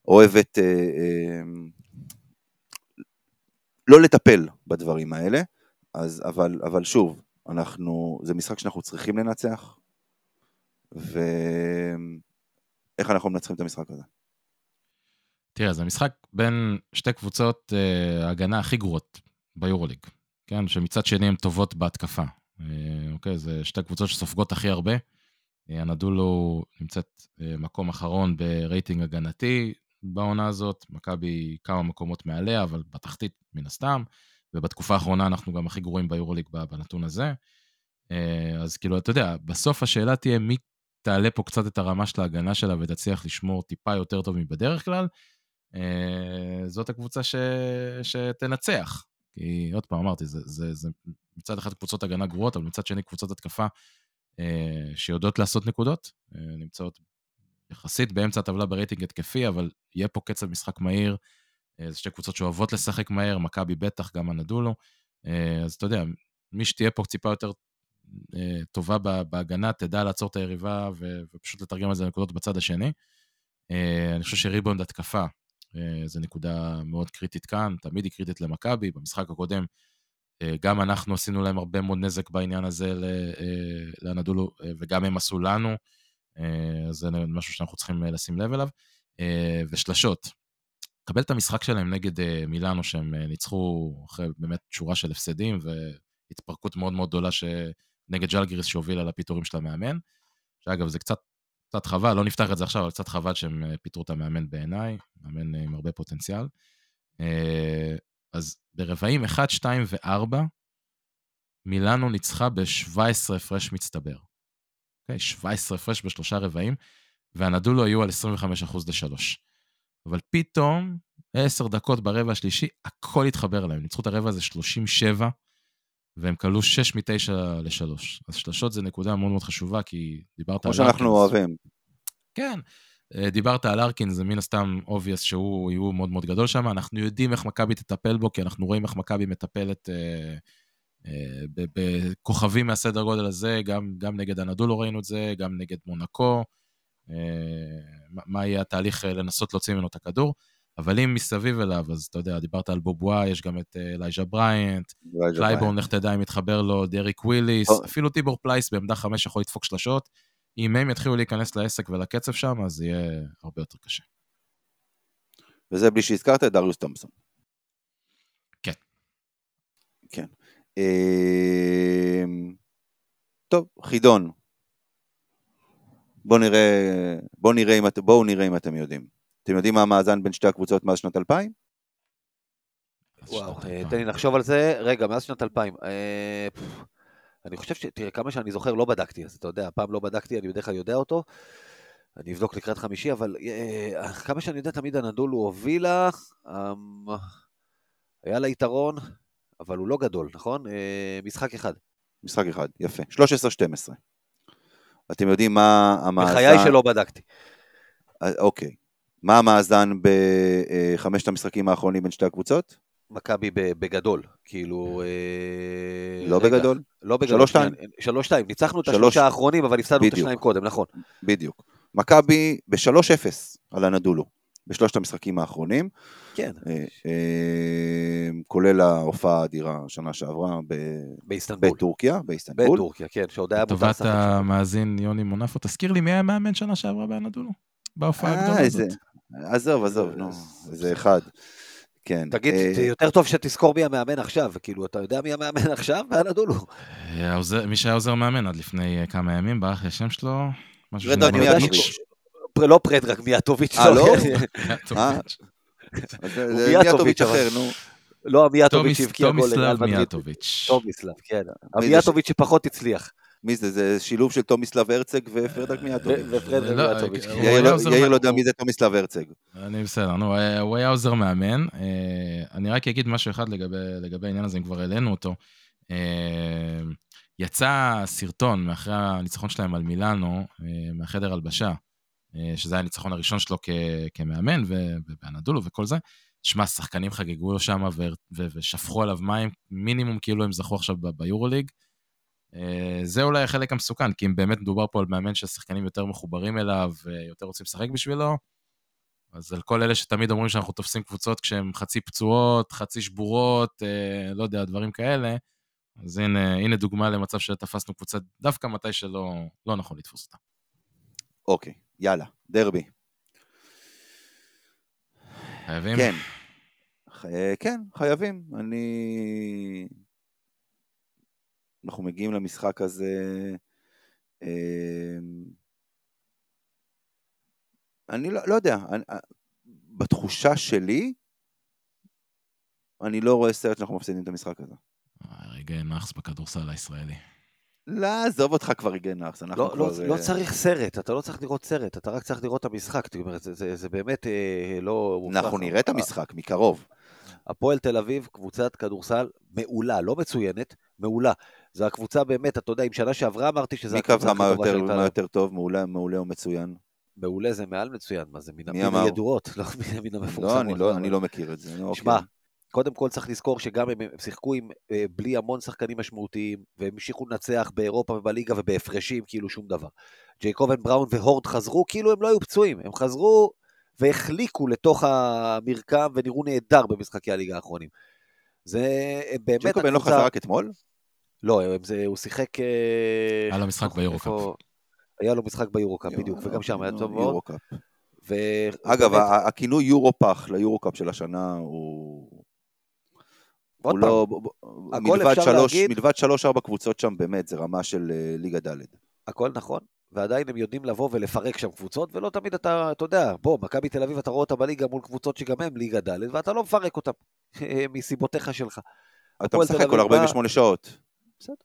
אוהבת אה, אה, לא לטפל בדברים האלה, אז, אבל, אבל שוב, אנחנו, זה משחק שאנחנו צריכים לנצח, ואיך אנחנו מנצחים את המשחק הזה? תראה, זה משחק בין שתי קבוצות אה, הגנה הכי גרועות ביורוליג, כן? שמצד שני הן טובות בהתקפה. אה, אוקיי, זה שתי קבוצות שסופגות הכי הרבה. אה, אנדולו נמצאת מקום אחרון ברייטינג הגנתי בעונה הזאת, מכבי כמה מקומות מעליה, אבל בתחתית מן הסתם, ובתקופה האחרונה אנחנו גם הכי גרועים ביורוליג בנתון הזה. אז כאילו, אתה יודע, בסוף השאלה תהיה מי תעלה פה קצת את הרמה של ההגנה שלה ותצליח לשמור טיפה יותר טוב מבדרך כלל, זאת הקבוצה ש... שתנצח. כי עוד פעם אמרתי, זה, זה, זה מצד אחד קבוצות הגנה גרועות, אבל מצד שני קבוצות התקפה אה, שיודעות לעשות נקודות, אה, נמצאות יחסית באמצע הטבלה ברייטינג התקפי, אבל יהיה פה קצב משחק מהיר. אה, זה שתי קבוצות שאוהבות לשחק מהר, מכבי בטח, גם אנדולו. אה, אז אתה יודע, מי שתהיה פה טיפה יותר אה, טובה בהגנה, תדע לעצור את היריבה. ופשוט לתרגם על זה נקודות בצד השני. אה, אני חושב שריבונד התקפה אה, זו נקודה מאוד קריטית כאן, תמיד היא קריטית למכבי. במשחק הקודם אה, גם אנחנו עשינו להם הרבה מאוד נזק בעניין הזה אה, לאנדולו, וגם הם עשו לנו, זה משהו שאנחנו צריכים לשים לב אליו. ושלשות, קבל את המשחק שלהם נגד מילאנו, שהם ניצחו אחרי באמת שורה של הפסדים והתפרקות מאוד מאוד גדולה נגד ג'לגריס שהובילה לפיטורים של המאמן. שאגב, זה קצת קצת חבל, לא נפתח את זה עכשיו, אבל קצת חבל שהם אה, פיטרו את המאמן בעיניי, מאמן אה, עם הרבה פוטנציאל. אה, אז ברבעים 1, 2 ו-4, מילאנו ניצחה ב-17 הפרש מצטבר. אוקיי? 17 הפרש בשלושה רבעים, ואנדולו היו על 25% ל-3. אבל פתאום, 10 דקות ברבע השלישי, הכל התחבר להם. ניצחו את הרבע הזה 37, והם קלעו 6 מ-9 ל-3. אז שלשות זה נקודה מאוד מאוד חשובה, כי דיברת על ארקינס. כמו שאנחנו אוהבים. כן. אה, דיברת על לארקין, זה מן הסתם obvious שהוא איום מאוד מאוד גדול שם. אנחנו יודעים איך מכבי תטפל בו, כי אנחנו רואים איך מכבי מטפלת אה, אה, בכוכבים מהסדר גודל הזה, גם, גם נגד אנדולו ראינו את זה, גם נגד מונקו. אה, מה יהיה התהליך אה, לנסות להוציא ממנו את הכדור. אבל אם מסביב אליו, אז אתה יודע, דיברת על בובואה, יש גם את אה, בריינט, קלייבורן, לך תדע אם יתחבר לו, דריק וויליס, אפילו טיבור פלייס בעמדה חמש יכול לדפוק שלשות. אם הם יתחילו להיכנס לעסק ולקצב שם, אז יהיה הרבה יותר קשה. וזה בלי שהזכרת את דריוס תומפסון. כן. כן. אמ, טוב, חידון. בואו נראה, בואו נראה, אם, בוא נראה אם אתם יודעים. אתם יודעים מה המאזן בין שתי הקבוצות מאז שנת 2000? וואו, אה, תן לי לחשוב על זה. רגע, מאז שנת 2000. אה, אני חושב ש... תראה, כמה שאני זוכר לא בדקתי, אז אתה יודע, הפעם לא בדקתי, אני בדרך כלל יודע אותו. אני אבדוק לקראת חמישי, אבל אה, כמה שאני יודע, תמיד הנדולו הובילה, אמ, היה לה יתרון, אבל הוא לא גדול, נכון? משחק אחד. משחק אחד, יפה. 13-12. אתם יודעים מה המאזן... בחיי שלא בדקתי. אוקיי. מה המאזן בחמשת המשחקים האחרונים בין שתי הקבוצות? מכבי בגדול, כאילו... אה, לא בגדול? לא בגדול. שלוש שתיים. שלוש שתיים, ניצחנו את השלושה האחרונים, אבל הפסדנו את השניים קודם, נכון. בדיוק. מכבי ב-3-0 על הנדולו. בשלושת המשחקים האחרונים. כן. כולל ההופעה האדירה שנה שעברה באיסטנבול. בטורקיה, באיסטנבול. בטורקיה, כן, שעוד היה מותר לטובת המאזין יוני מונפו, תזכיר לי מי היה מאמן שנה שעברה באנדולו? בהופעה הגדולה הזאת. עזוב, עזוב, נו, זה אחד. כן. תגיד, אה... יותר טוב שתזכור מי המאמן עכשיו, כאילו, אתה יודע מי המאמן עכשיו? באנדולו. מי שהיה עוזר מאמן עד לפני אה, כמה ימים, ברח לי השם שלו. פרדרק מיאטוביץ'. לא פרדרק מיאטוביץ'. אה, לא? מיאטוביץ' אחר, נו. לא המיאטוביץ' שהבקיע גול תומיסלב מיאטוביץ'. תומיסלב, כן. המיאטוביץ' שפחות הצליח. מי זה? זה שילוב של תומיסלב הרצג ופרדק מיאטוביץ'. ופרדק לא, מיאטוביץ'. כן. יאיר לא יודע מי זה תומיסלב הרצג. אני בסדר, נו, הוא היה עוזר מאמן. אה, אני רק אגיד משהו אחד לגבי העניין הזה, אם כבר העלינו אותו. אה, יצא סרטון מאחרי הניצחון שלהם על מילאנו, אה, מהחדר הלבשה, שזה היה הניצחון הראשון שלו כמאמן, ובאנדולו וכל זה. שמע, שחקנים חגגו לו שם ושפכו עליו מים, מינימום כאילו הם זכו עכשיו ביורוליג. אה, זה אולי החלק המסוכן, כי אם באמת מדובר פה על מאמן שהשחקנים יותר מחוברים אליו ויותר רוצים לשחק בשבילו, אז על כל אלה שתמיד אומרים שאנחנו תופסים קבוצות כשהן חצי פצועות, חצי שבורות, אה, לא יודע, דברים כאלה, אז הנה, הנה דוגמה למצב שתפסנו קבוצה דווקא מתי שלא לא נכון לתפוס אותה. אוקיי, יאללה, דרבי. חייבים? כן. כן, חייבים. אני אנחנו מגיעים למשחק הזה, אמ, אני לא, לא יודע, אני, אה, בתחושה שלי, אני לא רואה סרט שאנחנו מפסידים את המשחק הזה. רגעי נאחס בכדורסל הישראלי. לא, עזוב אותך כבר רגעי נאחס, אנחנו לא, כבר... לא, לא צריך סרט, אתה לא צריך לראות סרט, אתה רק צריך לראות את המשחק, זאת אומרת, זה, זה, זה באמת אה, לא... אנחנו נראה את המשחק מקרוב. הפועל תל אביב, קבוצת כדורסל מעולה, לא מצוינת, מעולה. זו הקבוצה באמת, אתה יודע, אם שנה שעברה אמרתי שזה הקבוצה הכי טובה שהייתה. מי מה יותר טוב, מעולה, מעולה או מצוין? מעולה זה מעל מצוין, מה זה מן הידועות, לא מן המפורסמות. לא, אני לא, אני לא מכיר את זה. שמע, אוקיי. קודם כל צריך לזכור שגם הם שיחקו עם, אה, בלי המון שחקנים משמעותיים, והם המשיכו לנצח באירופה ובליגה ובהפרשים, כאילו שום דבר. ג'ייקובן בראון והורד חזרו, כאילו הם לא היו פצועים, הם חזרו והחליקו לתוך המרקם ונראו נהדר במשחקי הליגה האחרונים. זה באמת הקבוצה... ג'ייקובן לא חזר רק אתמול? לא, זה, הוא שיחק... אה, היה לו משחק ביורוקאפ. היה לו משחק ביורוקאפ, בדיוק, וגם שם היה טוב מאוד. ו... אגב, הכינוי יורופח ליורוקאפ של השנה הוא... הוא לא... מלבד שלוש, להגיד... מלבד שלוש-ארבע קבוצות שם, באמת, זה רמה של אה, ליגה ד'. הכל נכון, ועדיין הם יודעים לבוא ולפרק שם קבוצות, ולא תמיד אתה, אתה יודע, בוא, מכבי תל אביב, אתה רואה אותה בליגה מול קבוצות שגם הם ליגה ד', ואתה לא מפרק אותם, מסיבותיך שלך. אתה משחק כל 48 שעות. בסדר.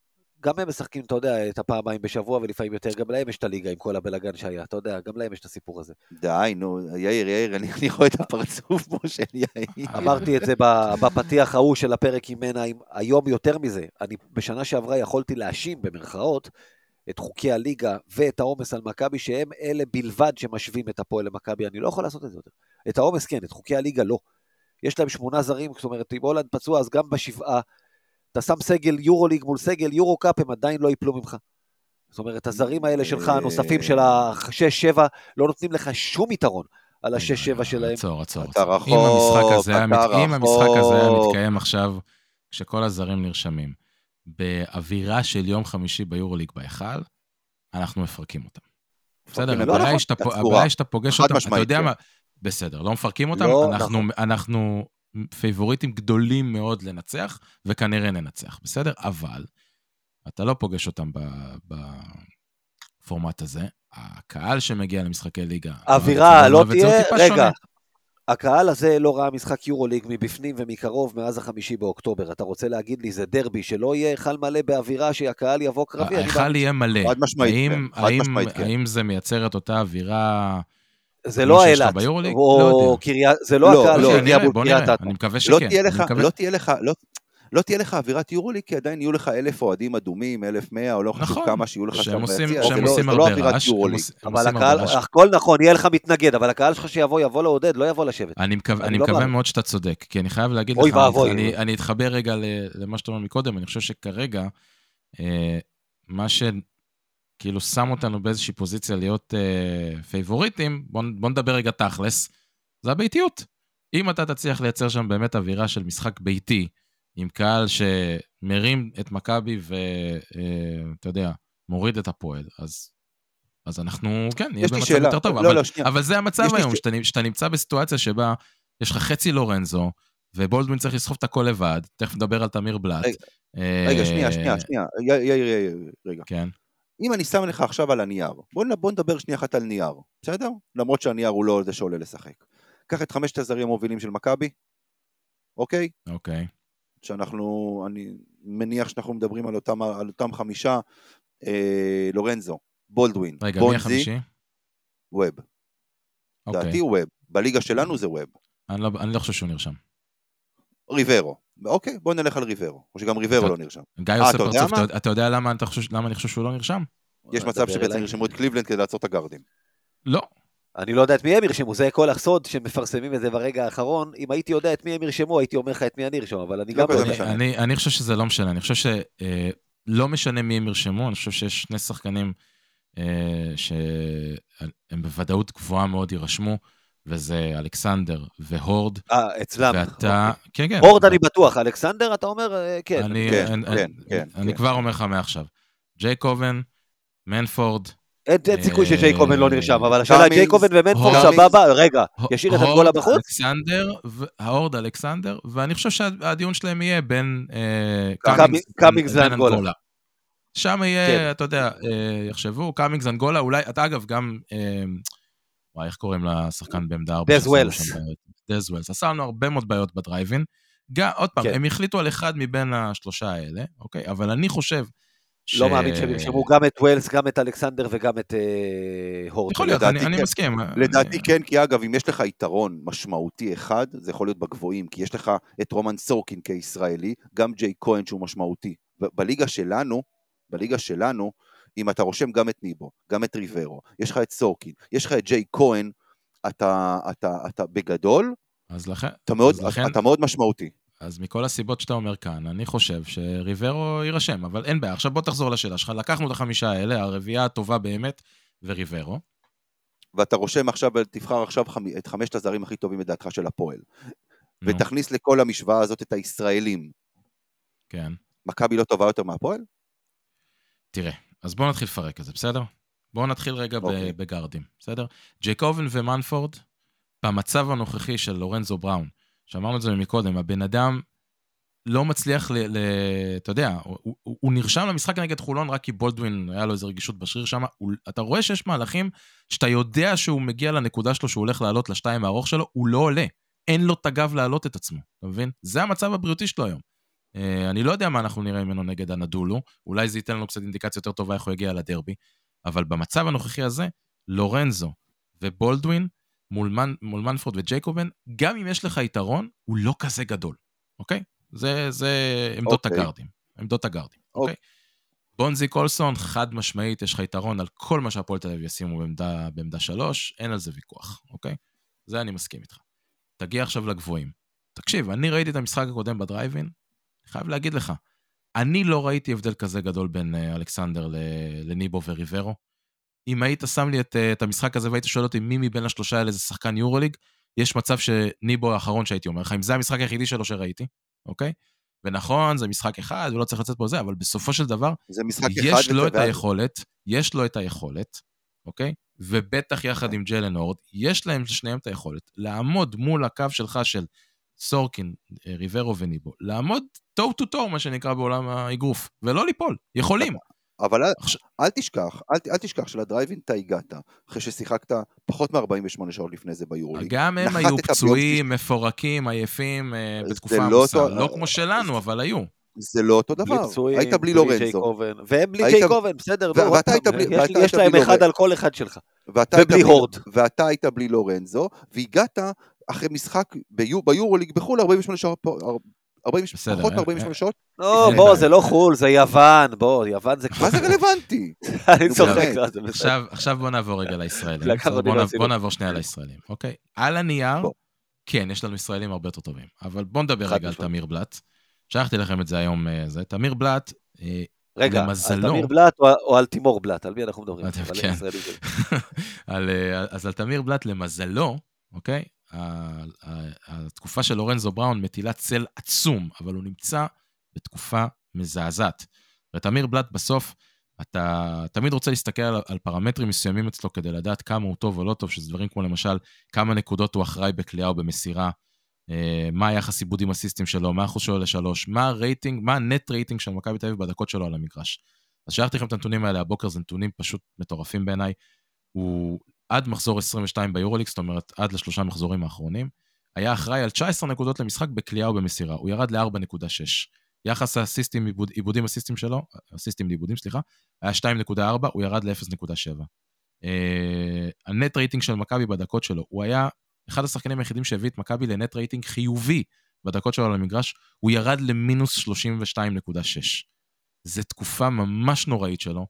גם הם משחקים, אתה יודע, את הפעמיים בשבוע ולפעמים יותר, גם להם יש את הליגה עם כל הבלאגן שהיה, אתה יודע, גם להם יש את הסיפור הזה. די, נו, יאיר, יאיר, אני, אני רואה את הפרצוף פה של יאיר. אמרתי את זה בפתיח ההוא של הפרק עם מנהיים, היום יותר מזה, אני בשנה שעברה יכולתי להאשים, במרכאות, את חוקי הליגה ואת העומס על מכבי, שהם אלה בלבד שמשווים את הפועל למכבי, אני לא יכול לעשות את זה יותר. את העומס כן, את חוקי הליגה לא. יש להם שמונה זרים, זאת אומרת, אם הולנד פצוע, אז גם בשבעה אתה שם סגל יורו ליג מול סגל יורו קאפ, הם עדיין לא ייפלו ממך. זאת אומרת, הזרים האלה שלך, הנוספים של ה-6-7, לא נותנים לך שום יתרון על ה-6-7 שלהם. עצור, עצור. אתה רחוק, אם המשחק הזה היה מתקיים עכשיו, כשכל הזרים נרשמים, באווירה של יום חמישי ביורוליג בהיכל, אנחנו מפרקים אותם. בסדר, הבעיה היא. שאתה פוגש אותם, אתה יודע כן. מה, בסדר, לא מפרקים אותם, לא, אנחנו. פייבוריטים גדולים מאוד לנצח, וכנראה ננצח, בסדר? אבל אתה לא פוגש אותם בפורמט הזה. הקהל שמגיע למשחקי ליגה... אווירה, לא תהיה... רגע, שונה. הקהל הזה לא ראה משחק יורוליג מבפנים ומקרוב מאז החמישי באוקטובר. אתה רוצה להגיד לי, זה דרבי, שלא יהיה היכל מלא באווירה, שהקהל יבוא קרבי? ההיכל יהיה מלא. חד משמעית, כן. האם זה מייצר את אותה אווירה... זה לא אילת, או קריית, זה לא, לא הקהל של קריית אתא. אני מקווה שכן. לא תהיה לך, לא, לא תהיה לך אווירת יורוליג, כי עדיין יהיו לך אלף אוהדים אדומים, אלף מאה, או לא חשוב נכון, כמה שיהיו לך שם ביציע. עושים לא- הרבה רעש. אבל הקהל, הכל נכון, יהיה לך מתנגד, אבל הקהל שלך שיבוא, יבוא לעודד, לא יבוא לשבת. אני לא מקווה מאוד שאתה צודק, כי אני חייב להגיד לך, אני אתחבר רגע למה שאתה אומר מקודם, אני חושב שכרגע, אה, מה ש... כאילו שם אותנו באיזושהי פוזיציה להיות אה, פייבוריטים, בואו בוא נדבר רגע תכלס. זה הביתיות. אם אתה תצליח לייצר שם באמת אווירה של משחק ביתי, עם קהל שמרים את מכבי ואתה יודע, מוריד את הפועל, אז, אז אנחנו, כן, נהיה במצב שאלה. יותר טוב. לא, אבל, לא, שנייה. אבל זה המצב היום, שאתה, שאתה נמצא בסיטואציה שבה יש לך חצי לורנזו, ובולדווין צריך לסחוב את הכל לבד, תכף נדבר על תמיר בלאט. רגע, אה... רגע שנייה, שנייה, שנייה, יאיר, יאיר, רגע. כן. אם אני שם לך עכשיו על הנייר, בוא, בוא נדבר שנייה אחת על נייר, בסדר? למרות שהנייר הוא לא זה שעולה לשחק. קח את חמשת הזרים המובילים של מכבי, אוקיי? אוקיי. שאנחנו, אני מניח שאנחנו מדברים על אותם, על אותם חמישה, אה, לורנזו, בולדווין, רגע, בונזי, מי החמישי? ווב. אוקיי. דעתי ווב. בליגה שלנו זה ווב. אני לא, אני לא חושב שהוא נרשם. ריברו. אוקיי, בוא נלך על ריברו. או שגם ריברו לא נרשם. גיא עושה פרצוף, אתה יודע למה אני חושב שהוא לא נרשם? יש מצב שבעצם ירשמו את קליבלנד כדי לעצור את הגארדים. לא. אני לא יודע את מי הם ירשמו, זה כל הסוד שמפרסמים את זה ברגע האחרון. אם הייתי יודע את מי הם ירשמו, הייתי אומר לך את מי אני ארשום, אבל אני לא גם לא יודע. אני חושב שזה לא משנה, אני חושב שלא משנה מי הם ירשמו, אני חושב שיש שני שחקנים אה, שהם בוודאות גבוהה מאוד יירשמו. וזה אלכסנדר והורד. אה, אצלם. ואתה, אוקיי. כן, כן. הורד אני בטוח, אלכסנדר אתה אומר, אה, כן. אני, כן, אני, כן, אני, כן, אני כן. כבר אומר לך מעכשיו. ג'ייקובן, מנפורד. אין סיכוי שג'ייקובן לא נרשם, אבל השאלה ג'ייקובן ומנפורד סבבה, רגע, ישאיר את אנגולה בחוץ? אלכסנדר, ההורד אלכסנדר, ואני חושב שהדיון שלהם יהיה בין אה, קאמינגס לאנגולה. שם יהיה, אתה יודע, אה, יחשבו, קאמינגס אנגולה, אולי, אתה אגב גם... וואי, איך קוראים לשחקן בעמדה 4? דז ווילס. דז ווילס. עשה לנו הרבה מאוד בעיות בדרייב אין. עוד פעם, כן. הם החליטו על אחד מבין השלושה האלה, אוקיי? אבל אני חושב ש... לא מאמין שהם ירשמו גם את ווילס, גם את אלכסנדר וגם את אה, הורד. יכול להיות, אני, אני כן. מסכים. לדעתי אני... כן, כי אגב, אם יש לך יתרון משמעותי אחד, זה יכול להיות בגבוהים, כי יש לך את רומן סורקין כישראלי, גם ג'ייק כהן שהוא משמעותי. בליגה שלנו, בליגה שלנו, אם אתה רושם גם את ניבו, גם את ריברו, יש לך את סורקין, יש לך את ג'יי כהן, אתה, אתה, אתה בגדול, אז לכן, אתה מאוד, אז לכן, אתה מאוד משמעותי. אז מכל הסיבות שאתה אומר כאן, אני חושב שריברו יירשם, אבל אין בעיה. עכשיו בוא תחזור לשאלה שלך, לקחנו את החמישה האלה, הרביעייה הטובה באמת, וריברו. ואתה רושם עכשיו, תבחר עכשיו את חמשת הזרים הכי טובים לדעתך של הפועל. ותכניס לכל המשוואה הזאת את הישראלים. כן. מכבי לא טובה יותר מהפועל? תראה, אז בואו נתחיל לפרק את זה, בסדר? בואו נתחיל רגע okay. אוקיי. בגארדים, בסדר? ג'ייקובן ומנפורד, במצב הנוכחי של לורנזו בראון, שאמרנו את זה מקודם, הבן אדם לא מצליח ל... ל אתה יודע, הוא, הוא, הוא נרשם למשחק נגד חולון רק כי בולדווין, היה לו איזו רגישות בשריר שם. אתה רואה שיש מהלכים שאתה יודע שהוא מגיע לנקודה שלו, שהוא הולך לעלות לשתיים הארוך שלו, הוא לא עולה. אין לו את הגב להעלות את עצמו, אתה מבין? זה המצב הבריאותי שלו היום. אה, אני לא יודע מה אנחנו נראה ממנו נגד הנדולו, אולי זה ייתן לנו קצת אינדיקציה יותר טובה איך הוא יגיע לדרבי, אבל במצב הנוכחי הזה, לורנזו ובולדווין מול, מנ, מול מנפורד וג'ייקובן, גם אם יש לך יתרון, הוא לא כזה גדול, אוקיי? זה, זה עמדות אוקיי. הגארדים, עמדות הגארדים, אוקיי? אוקיי? בונזי קולסון, חד משמעית, יש לך יתרון על כל מה שהפועל תל אביב ישימו בעמדה, בעמדה שלוש, אין על זה ויכוח, אוקיי? זה אני מסכים איתך. תגיע עכשיו לגבוהים. תקשיב, אני ראיתי את המשחק הקודם בדרייבין, חייב להגיד לך, אני לא ראיתי הבדל כזה גדול בין uh, אלכסנדר לניבו וריברו. אם היית שם לי את, uh, את המשחק הזה והיית שואל אותי מי מבין השלושה האלה זה שחקן יורוליג, יש מצב שניבו האחרון שהייתי אומר לך, אם זה המשחק היחידי שלו שראיתי, אוקיי? ונכון, זה משחק אחד ולא צריך לצאת פה זה, אבל בסופו של דבר, יש לו את היכולת, יש לו את היכולת, אוקיי? ובטח יחד עם ג'לן הורד, יש להם לשניהם את היכולת לעמוד מול הקו שלך של סורקין, אה, ריברו וניבו, לעמוד טו טו טו, מה שנקרא בעולם האגרוף, ולא ליפול, יכולים. אבל אל, אל תשכח, אל, אל תשכח שלדרייב אין אתה הגעת, אחרי ששיחקת פחות מ-48 שעות לפני זה ביורוליג. גם הם היו פצועים, מפורקים, עייפים, אה, בתקופה לא עמוסה. לא, לא כמו שלנו, אבל היו. זה לא אותו דבר, היית בלי לורנזו. והם בלי ג'ייקובן, בסדר, יש להם אחד על כל אחד שלך. ובלי הורד. ואתה היית בלי לורנזו, והגעת אחרי משחק ביורוליג בחו"ל 48 שעות, פחות מ-48 שעות. לא, בוא, זה לא חו"ל, זה יוון, בוא, יוון זה... מה זה רלוונטי? אני צוחק, עכשיו בוא נעבור רגע לישראלים. בוא נעבור שנייה לישראלים, אוקיי? על הנייר, כן, יש לנו ישראלים הרבה יותר טובים, אבל בוא נדבר רגע על תמיר בלאט. שלחתי לכם את זה היום, אה, זה תמיר בלאט, אה, רגע, על תמיר בלאט או על תימור בלאט? על מי אנחנו מדברים? כן. אה, אז על תמיר בלאט, למזלו, אוקיי? התקופה של לורנזו בראון מטילה צל עצום, אבל הוא נמצא בתקופה מזעזעת. ותמיר בלאט בסוף, אתה תמיד רוצה להסתכל על, על פרמטרים מסוימים אצלו כדי לדעת כמה הוא טוב או לא טוב, שזה דברים כמו למשל כמה נקודות הוא אחראי בכלייה או במסירה, אה, מה היחס איבודים אסיסטים שלו, מה האחוז שלו לשלוש, מה הרייטינג, מה ה net rating של מכבי תל אביב בדקות שלו על המגרש. אז שלחתי לכם את הנתונים האלה הבוקר, זה נתונים פשוט מטורפים בעיניי. הוא עד מחזור 22 ביורוליג, זאת אומרת עד לשלושה מחזורים האחרונים, היה אחראי על 19 נקודות למשחק בקליעה או במסירה, הוא ירד ל-4.6. יחס האסיסטים, איבוד, איבודים אסיסטים שלו, אסיסטים לאיבודים, סליחה, היה 2.4, הוא ירד ל-0.7. אה, ה net rating של מכבי בדקות שלו, הוא היה אחד השחקנים היחידים שהביא את מכבי לנט רייטינג חיובי בדקות שלו על המגרש, הוא ירד למינוס 32.6. זו תקופה ממש נוראית שלו,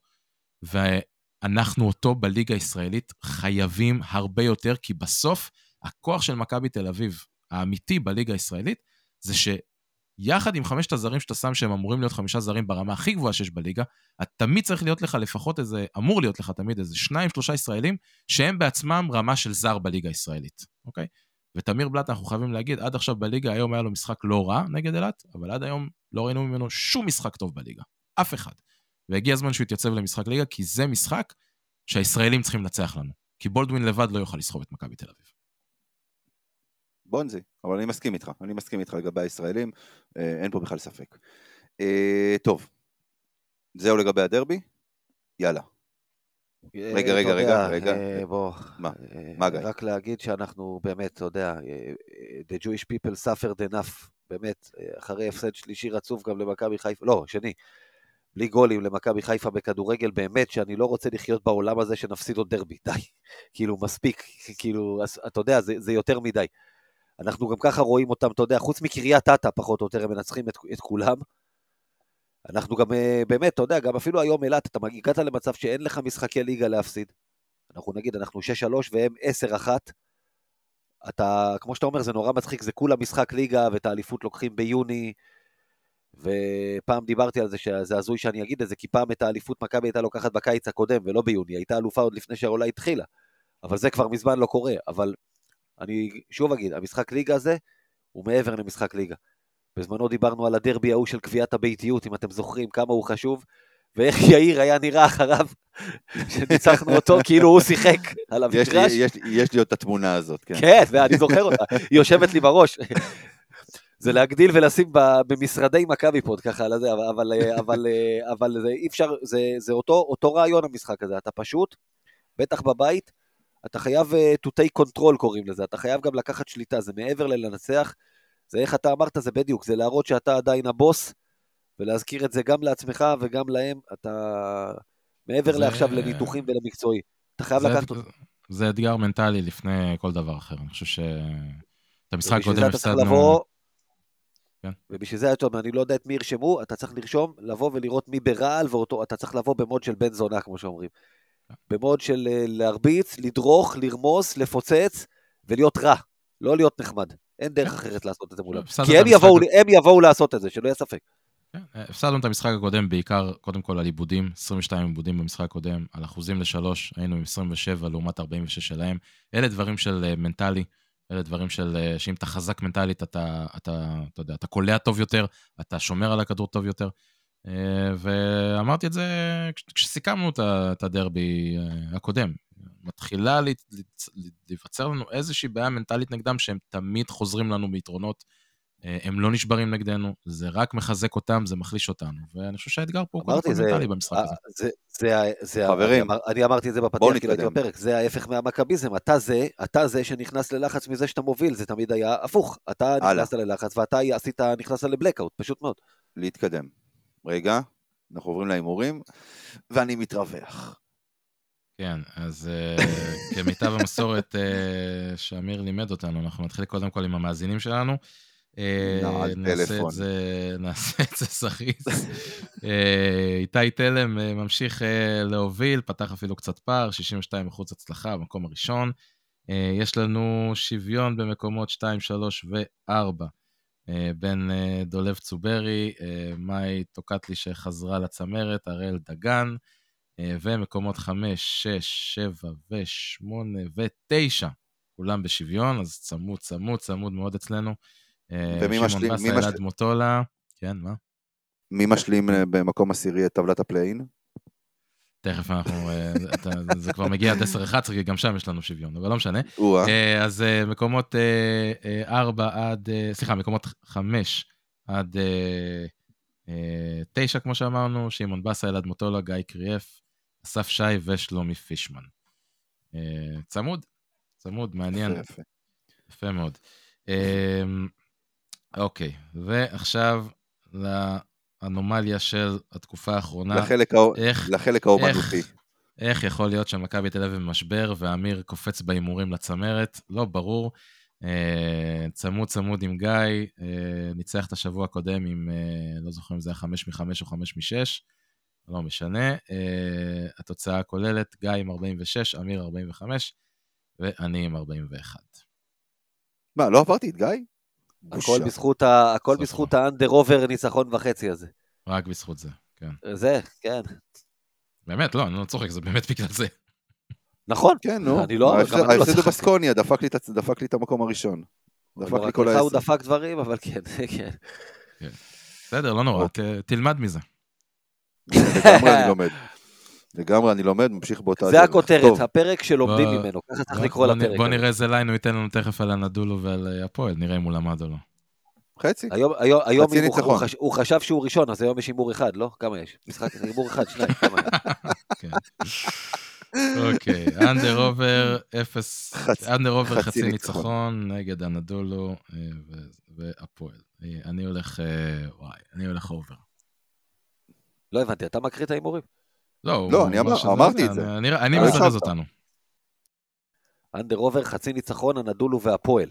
ואנחנו אותו בליגה הישראלית חייבים הרבה יותר, כי בסוף הכוח של מכבי תל אביב, האמיתי בליגה הישראלית, זה שיחד עם חמשת הזרים שאתה שם שהם אמורים להיות חמישה זרים ברמה הכי גבוהה שיש בליגה, אתה תמיד צריך להיות לך לפחות איזה, אמור להיות לך תמיד איזה שניים, שלושה ישראלים, שהם בעצמם רמה של זר בליגה הישראלית, אוקיי? ותמיר בלאט, אנחנו חייבים להגיד, עד עכשיו בליגה, היום היה לו משחק לא רע נגד אילת, אבל עד היום לא ראינו ממנו שום משחק טוב בליגה. אף אחד. והגיע הזמן שהוא יתייצב למשחק ליגה, כי זה משחק שהישראלים צריכים לנצח לנו. כי בולדווין לבד לא יוכל לסחוב את מכבי תל אביב. בונזי, אבל אני מסכים איתך, אני מסכים איתך לגבי הישראלים, אה, אין פה בכלל ספק. אה, טוב, זהו לגבי הדרבי? יאללה. אה, רגע, רגע, רגע, רגע. בוא, מה? מה גיא? רק להגיד שאנחנו באמת, אתה יודע, the Jewish people suffered enough, באמת, אחרי הפסד שלישי רצוף גם למכבי חיפה, לא, שני, בלי גולים למכבי חיפה בכדורגל, באמת שאני לא רוצה לחיות בעולם הזה שנפסיד עוד דרבי, די. כאילו, מספיק, כאילו, אתה יודע, זה, זה יותר מדי. אנחנו גם ככה רואים אותם, אתה יודע, חוץ מקריית אתא, פחות או יותר, הם מנצחים את, את כולם. אנחנו גם, אה, באמת, אתה יודע, גם אפילו היום אילת, אתה הגעת למצב שאין לך משחקי ליגה להפסיד. אנחנו נגיד, אנחנו 6-3 והם 10-1. אתה, כמו שאתה אומר, זה נורא מצחיק, זה כולה משחק ליגה, ואת האליפות לוקחים ביוני. ופעם דיברתי על זה שזה הזוי שאני אגיד את זה, כי פעם את האליפות מכבי הייתה לוקחת בקיץ הקודם ולא ביוני, הייתה אלופה עוד לפני שהעולה התחילה. אבל זה כבר מזמן לא קורה. אבל אני שוב אגיד, המשחק ליגה הזה הוא מעבר למשחק ליגה. בזמנו דיברנו על הדרבי ההוא של קביעת הביתיות, אם אתם זוכרים כמה הוא חשוב, ואיך יאיר היה נראה אחריו, שניצחנו אותו כאילו הוא שיחק על המגרש. יש, יש, יש לי עוד את התמונה הזאת, כן. כן, ואני זוכר אותה, היא יושבת לי בראש. זה להגדיל ולשים במשרדי מכבי פה, ככה, על זה, אבל, אבל, אבל, אבל זה אי אפשר, זה, זה אותו, אותו רעיון המשחק הזה, אתה פשוט, בטח בבית, אתה חייב uh, to take control קוראים לזה, אתה חייב גם לקחת שליטה, זה מעבר ללנצח, זה איך אתה אמרת, זה בדיוק, זה להראות שאתה עדיין הבוס, ולהזכיר את זה גם לעצמך וגם להם, אתה מעבר זה... לעכשיו לניתוחים ולמקצועי, אתה חייב לקחת אותו. זה אתגר מנטלי לפני כל דבר אחר, אני חושב ש... את המשחק קודם הפסדנו... כן. ובשביל זה, אתה אומר, אני לא יודע את מי ירשמו, אתה צריך לרשום, לבוא ולראות מי ברעל, ואותו, אתה צריך לבוא במוד של בן זונה, כמו שאומרים. במוד של אה, להרביץ, לדרוך, לרמוס, לפוצץ, ולהיות רע, לא להיות נחמד. אין דרך אחרת לעשות את זה מולם. כי הם יבואו, הם יבואו לעשות את זה, שלא יהיה ספק. כן, הפסדנו את המשחק הקודם בעיקר, קודם כל על עיבודים, 22 עיבודים במשחק הקודם, על אחוזים לשלוש, היינו עם 27 לעומת 46 שלהם. אלה דברים של אה, מנטלי, אלה דברים של, אה, שאם אתה חזק מנטלית, אתה, אתה, אתה יודע, אתה קולע טוב יותר, אתה שומר על הכדור טוב יותר. אה, ואמרתי את זה כשסיכמנו את הדרבי אה, הקודם. מתחילה להיווצר לנו איזושהי בעיה מנטלית נגדם, שהם תמיד חוזרים לנו ביתרונות. אה, הם לא נשברים נגדנו, זה רק מחזק אותם, זה מחליש אותנו. ואני חושב שהאתגר פה הוא קודם כל מנטלי במשחק הזה. זה, זה, זה, חברים, אני, אני אמרתי את זה בפתיח, כאילו הייתי בפרק, זה ההפך מהמכביזם. אתה זה, אתה זה שנכנס ללחץ מזה שאתה מוביל, זה תמיד היה הפוך. אתה נכנסת ללחץ ואתה עשית, נכנסת לבלקאוט, פשוט מאוד. להתקדם. רגע, אנחנו עוברים להימורים, ואני מתרווח. כן, אז uh, כמיטב המסורת uh, שאמיר לימד אותנו, אנחנו נתחיל קודם כל עם המאזינים שלנו. Uh, נעשה את זה, נעשה את זה זריז. uh, איתי תלם uh, ממשיך להוביל, פתח אפילו קצת פער, 62 אחוז הצלחה במקום הראשון. יש לנו שוויון במקומות 2, 3 ו-4. אה, בין אה, דולב צוברי, אה, מאי טוקטלי שחזרה לצמרת, הראל דגן, ומקומות 5, 6, 7 ו-8 ו-9, כולם בשוויון, אז צמוד, צמוד, צמוד מאוד אצלנו. ומי משלים? שמעון באסה, אלעד מוטולה, כן, מה? מי משלים במקום עשירי את טבלת ה play-in? תכף אנחנו, אה, זה כבר מגיע עד 10-11, כי גם שם יש לנו שוויון, אבל לא משנה. אה, אז אה, מקומות 4 עד, סליחה, מקומות 5 עד 9, כמו שאמרנו, שמעון באסה, אלעד מוטולה, גיא קריאף, אסף שי ושלומי פישמן. צמוד, צמוד, מעניין. יפה, יפה. יפה מאוד. אוקיי, ועכשיו אנומליה של התקופה האחרונה. לחלק, איך, לחלק האומנותי. איך, איך יכול להיות שמכבי תל אביב במשבר ואמיר קופץ בהימורים לצמרת? לא ברור. אה, צמוד צמוד עם גיא, אה, ניצח את השבוע הקודם עם, אה, לא זוכר אם זה היה 5 מ-5 או 5 מ-6, לא משנה. התוצאה הכוללת, גיא עם 46, אמיר 45, ואני עם 41. מה, לא עברתי את גיא? הכל בזכות, ה... הכל בזכות האנדר עובר ניצחון וחצי הזה. רק בזכות זה, כן. זה, כן. באמת, לא, אני לא צוחק, זה באמת בגלל זה. נכון. כן, נו. אני לא... ההפסד לא בסקוניה דפק לי את המקום הראשון. דפק לי כל העשר. הוא דפק דברים, אבל כן, כן. כן. בסדר, לא נורא, תלמד מזה. לגמרי אני לומד. לגמרי, אני לומד, ממשיך באותה דרך. זה הכותרת, הפרק שלומדים ממנו, ככה צריך לקרוא לפרק. בוא נראה איזה ליין הוא ייתן לנו תכף על הנדולו ועל אה, הפועל, נראה אם הוא למד או לא. חצי. היום הוא חשב שהוא ראשון, אז היום יש הימור אחד, לא? כמה יש? משחק הימור אחד, שניים, כמה כן. אוקיי, אנדר עובר אפס, אנדר עובר חצי ניצחון נגד הנדולו אה, והפועל. אה, אני הולך, וואי, אני הולך אובר. לא הבנתי, אתה מקריא את ההימורים? לא, לא אני אמר, אמרתי את זה. אני, אני מזרז אותנו. אנדר עובר, חצי ניצחון, הנדולו והפועל.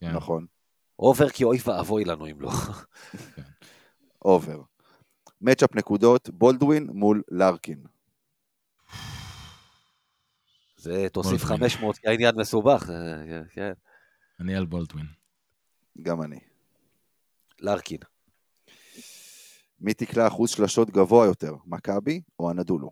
כן. נכון. עובר כי אוי ואבוי לנו אם לא. כן. עובר. מצ'אפ נקודות, בולדווין מול לארקין. זה תוסיף 500 כי העניין מסובך, אה, כן. אני על בולדווין. גם אני. לארקין. מי תקלע אחוז שלשות גבוה יותר, מכבי או הנדולו?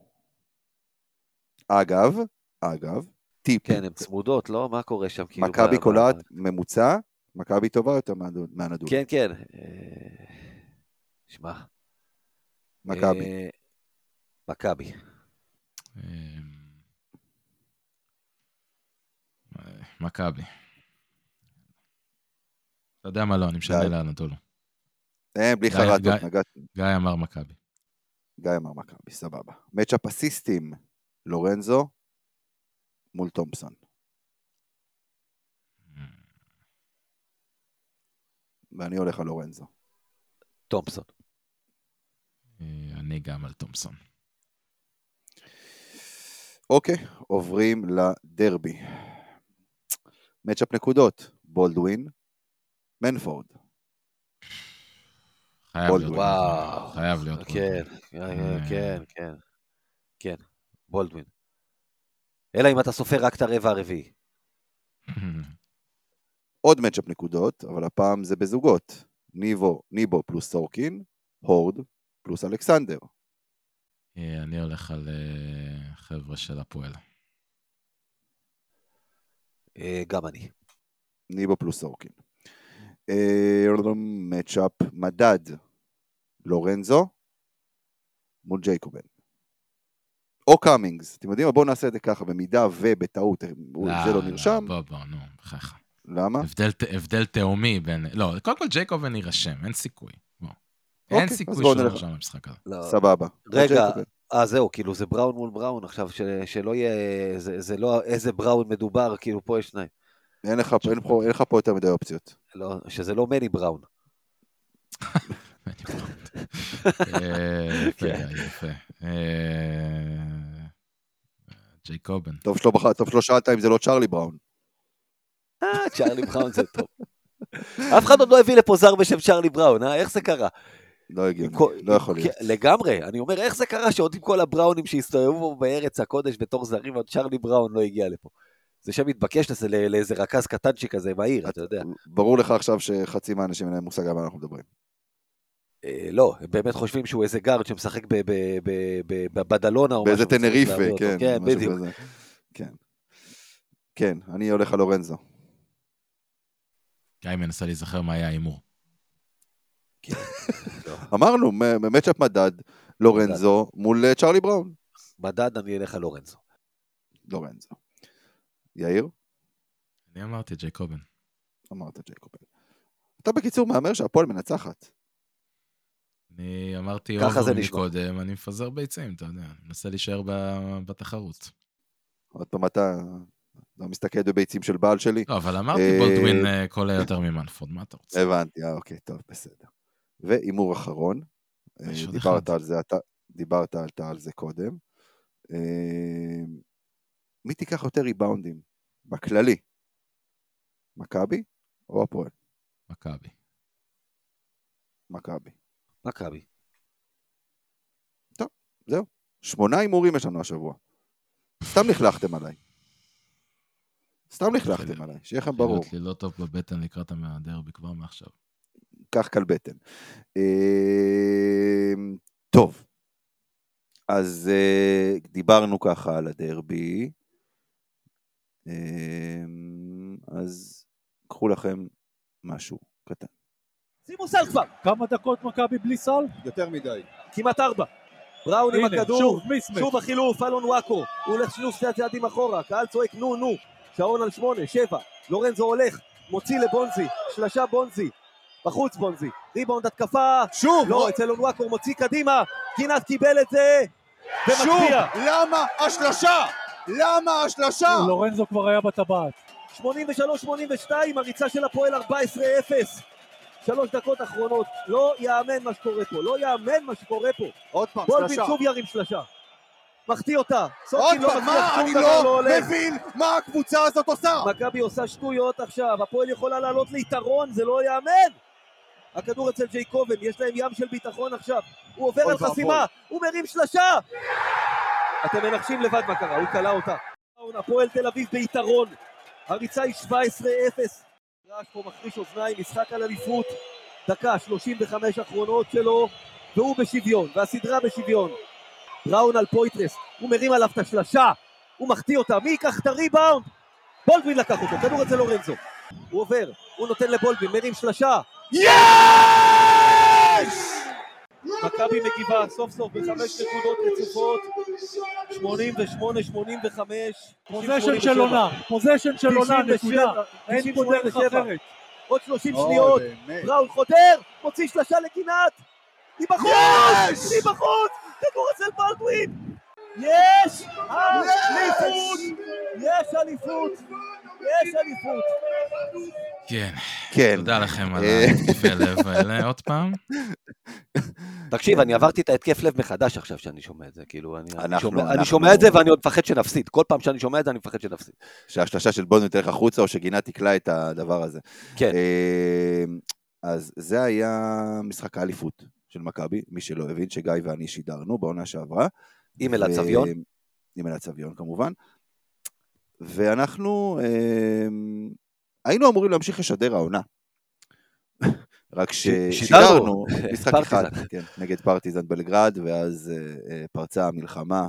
אגב, אגב, טיפ. כן, הן צמודות, לא? מה קורה שם? כאילו, מכבי קולעת ממוצע, מכבי טובה יותר מהנדולו. כן, כן. אה, שמע. מכבי. אה, מכבי. אה, מכבי. אתה יודע מה לא, אני משנה לאנדולו. אה, בלי חרטות, נגעתי. גיא אמר מכבי. גיא אמר מכבי, סבבה. מצ'אפ אסיסטים, לורנזו מול תומפסון. ואני הולך על לורנזו. תומפסון. אה, אני גם על תומפסון. אוקיי, עוברים לדרבי. מצ'אפ נקודות, בולדווין, מנפורד. חייב להיות. וואו. חייב להיות. כן, כן, אה. כן, כן. כן, בולדווין. אלא אם אתה סופר רק את הרבע הרביעי. עוד מצ'אפ נקודות, אבל הפעם זה בזוגות. ניבו, ניבו פלוס סורקין, הורד פלוס אלכסנדר. אה, אני הולך על אה, חבר'ה של הפועל. גם אני. ניבו פלוס סורקין. matchup מדד לורנזו מול ג'ייקובן. או קאמינגס, אתם יודעים מה? בואו נעשה את זה ככה, במידה ובטעות לא, זה לא נרשם. בוא, בוא, נו, בחייך. למה? הבדל, הבדל תהומי בין... לא, קודם כל ג'ייקובן יירשם, אין סיכוי. בוא. אין אוקיי, סיכוי שהוא נרשם במשחק הזה. לא. סבבה. רגע, אה זהו, כאילו זה בראון מול בראון עכשיו, ש, שלא יהיה, זה, זה לא איזה בראון מדובר, כאילו פה יש שניים. אין לך, אין, פה, אין לך פה יותר מדי אופציות. לא, שזה לא מני בראון. אה, יפה, כן. יפה. ג'ייקובן. אה, טוב שלא שאלת אם זה לא צ'ארלי בראון. אה, צ'ארלי בראון זה טוב. אף אחד עוד לא הביא לפה זר בשם צ'ארלי בראון, אה? איך זה קרה? לא הגיוני, לא יכול להיות. לגמרי, אני אומר, איך זה קרה שעוד עם כל הבראונים שהסתובבו בארץ הקודש בתור זרים, עוד צ'ארלי בראון לא הגיע לפה. זה שם מתבקש לזה לאיזה רכז קטנצ'יק כזה בעיר, אתה יודע. ברור לך עכשיו שחצי מהאנשים אין להם מושג על מה אנחנו מדברים. אה, לא, הם באמת חושבים שהוא איזה גארד שמשחק בבדלונה או משהו. באיזה טנריפה, כן. כן, בדיוק. כן. כן, אני הולך על לורנזו. גיא מנסה להיזכר מה היה ההימור. אמרנו, מצ'אפ מדד, לורנזו מול אה, צ'רלי בראון. מדד, אני אלך על לורנזו. לורנזו. יאיר? אני אמרתי ג'ייקובן. אמרת ג'ייקובן. אתה בקיצור מהמר שהפועל מנצחת. אני אמרתי over מקודם, אני מפזר ביצים, אתה יודע, אני מנסה להישאר בתחרות. עוד פעם אתה לא מסתכל בביצים של בעל שלי. לא, אבל אמרתי אה, בולדווין אה, קולע יותר ממנפורד, מה אתה רוצה? הבנתי, אה, אוקיי, טוב, בסדר. והימור אחרון, דיברת על זה, אתה דיברת על זה קודם. מי תיקח יותר ריבאונדים? בכללי. מכבי או הפועל? מכבי. מכבי. מכבי. טוב, זהו. שמונה הימורים יש לנו השבוע. סתם לכלכתם עליי. סתם לכלכתם עליי, שיהיה לכם ברור. לי לא טוב בבטן לקראת הדרבי כבר מעכשיו. קח קל בטן. אמ, טוב, אז אה, דיברנו ככה על הדרבי. אמ, אז קחו לכם משהו קטן. שימו סל כבר! כמה דקות מכבי בלי סל? יותר מדי. כמעט ארבע. בראון עם הכדור, שוב, שוב החילוף, אלון וואקו, הוא הולך שילוב שני הצעדים אחורה, קהל צועק נו נו, שעון על שמונה, שבע, לורנזו הולך, מוציא לבונזי, שלשה בונזי, בחוץ בונזי, ריבאונד התקפה, שוב! לא, אצל אלון וואקו מוציא קדימה, גינת קיבל את זה, ומצביע. שוב, למה השלשה? למה השלשה? לורנזו כבר היה בטבעת. 83-82, הריצה של הפועל 14-0. שלוש דקות אחרונות, לא יאמן מה שקורה פה, לא יאמן מה שקורה פה. עוד פעם, שלושה. בולדווין שוב ירים שלושה. מחטיא אותה. עוד לא פעם, מה? אני לא, לא מבין מה הקבוצה הזאת עושה. מכבי עושה שטויות עכשיו, הפועל יכולה לעלות ליתרון, זה לא יאמן. הכדור אצל ג'ייקובן, יש להם ים של ביטחון עכשיו. הוא עובר על חסימה, הוא מרים שלשה! אתם מנחשים לבד מה קרה, הוא כלא אותה. הפועל תל אביב ביתרון. הריצה היא 17-0. רעש פה מחריש אוזניים, משחק על אליפות. דקה, 35 אחרונות שלו, והוא בשוויון, והסדרה בשוויון. בראון על פויטרס, הוא מרים עליו את השלשה, הוא מחטיא אותה, מי ייקח את הריבאונד? בולדווין לקח אותו, כדור אצל לורנזו. הוא עובר, הוא נותן לבולדווין, מרים שלשה. יש! מכבי מגיבה סוף סוף בחמש נקודות רצופות, 88-85. possession של עונה, possession של עונה, נקודה. אין פה דרך אחרת. עוד 30 שניות, בראון חודר, מוציא שלושה לגינת. היא בחוץ! היא בחוץ! כדור אצל בלדווין! יש אליפות! יש אליפות! יש אליפות! כן. כן. תודה לכם על אה. התקפי הלב האלה עוד פעם. תקשיב, אני עברתי את ההתקף לב מחדש עכשיו שאני שומע את זה, כאילו, אני שומע את זה ואני עוד מפחד שנפסיד. כל פעם שאני שומע את זה אני מפחד שנפסיד. שהשלושה של בונד תלך החוצה או שגינה תקלע את הדבר הזה. כן. אה, אז זה היה משחק האליפות של מכבי, מי שלא הבין שגיא ואני שידרנו בעונה שעברה. עם אלעד סביון. עם אלעד סביון כמובן. ואנחנו אה, היינו אמורים להמשיך לשדר העונה. רק ששידרנו משחק אחד כן, נגד פרטיזן בלגרד, ואז uh, uh, פרצה המלחמה,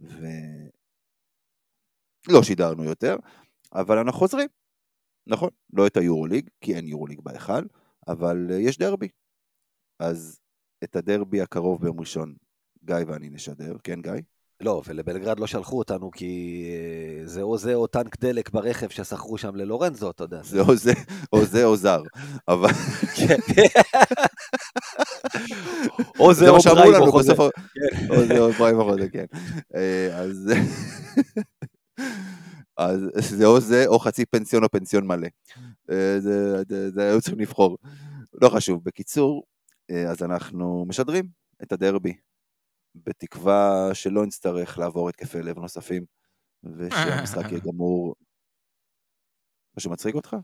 ולא שידרנו יותר, אבל אנחנו חוזרים. נכון, לא את היורוליג, כי אין יורוליג בהיכל, אבל uh, יש דרבי. אז את הדרבי הקרוב ביום ראשון, גיא ואני נשדר, כן גיא? לא, ולבלגרד לא שלחו אותנו כי אה, זה או זה או טנק דלק ברכב ששכרו שם ללורנזו, אתה יודע. זה או זה או זה או זר, אבל... או זה או ברייב או חוזה. או זה או ברייב או חוזה, כן. אה, אז... אז זה או זה או חצי פנסיון או פנסיון מלא. אה, זה היו צריכים לבחור. לא חשוב. בקיצור, אז אנחנו משדרים את הדרבי בתקווה שלא נצטרך לעבור התקפי לב נוספים, ושהמשחק יהיה גמור. משהו מצחיק אותך?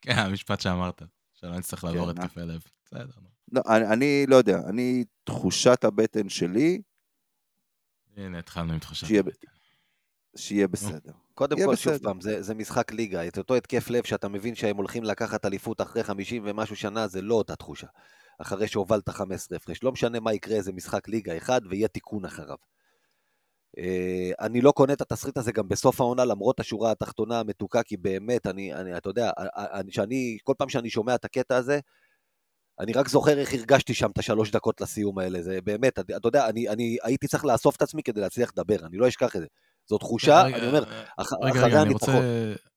כן, המשפט שאמרת, שלא נצטרך לעבור כן, התקפי לב. בסדר. לא, אני, אני לא יודע, אני, תחושת הבטן שלי... הנה, התחלנו עם תחושת הבטן. שיהיה בסדר. קודם כל, בסדר. שוב פעם, זה, זה משחק ליגה. את אותו התקף לב שאתה מבין שהם הולכים לקחת אליפות אחרי 50 ומשהו שנה, זה לא אותה תחושה. אחרי שהובלת 15 הפרש. לא משנה מה יקרה, זה משחק ליגה אחד ויהיה תיקון אחריו. אה, אני לא קונה את התסריט הזה גם בסוף העונה, למרות השורה התחתונה המתוקה, כי באמת, אני, אני אתה יודע, אני, שאני, כל פעם שאני שומע את הקטע הזה, אני רק זוכר איך הרגשתי שם את השלוש דקות לסיום האלה, זה באמת, אתה יודע, אני, אני הייתי צריך לאסוף את עצמי כדי להצליח לדבר, אני לא אשכח את זה. זו תחושה, רגע, אני אומר, רגע, רגע, אני רוצה,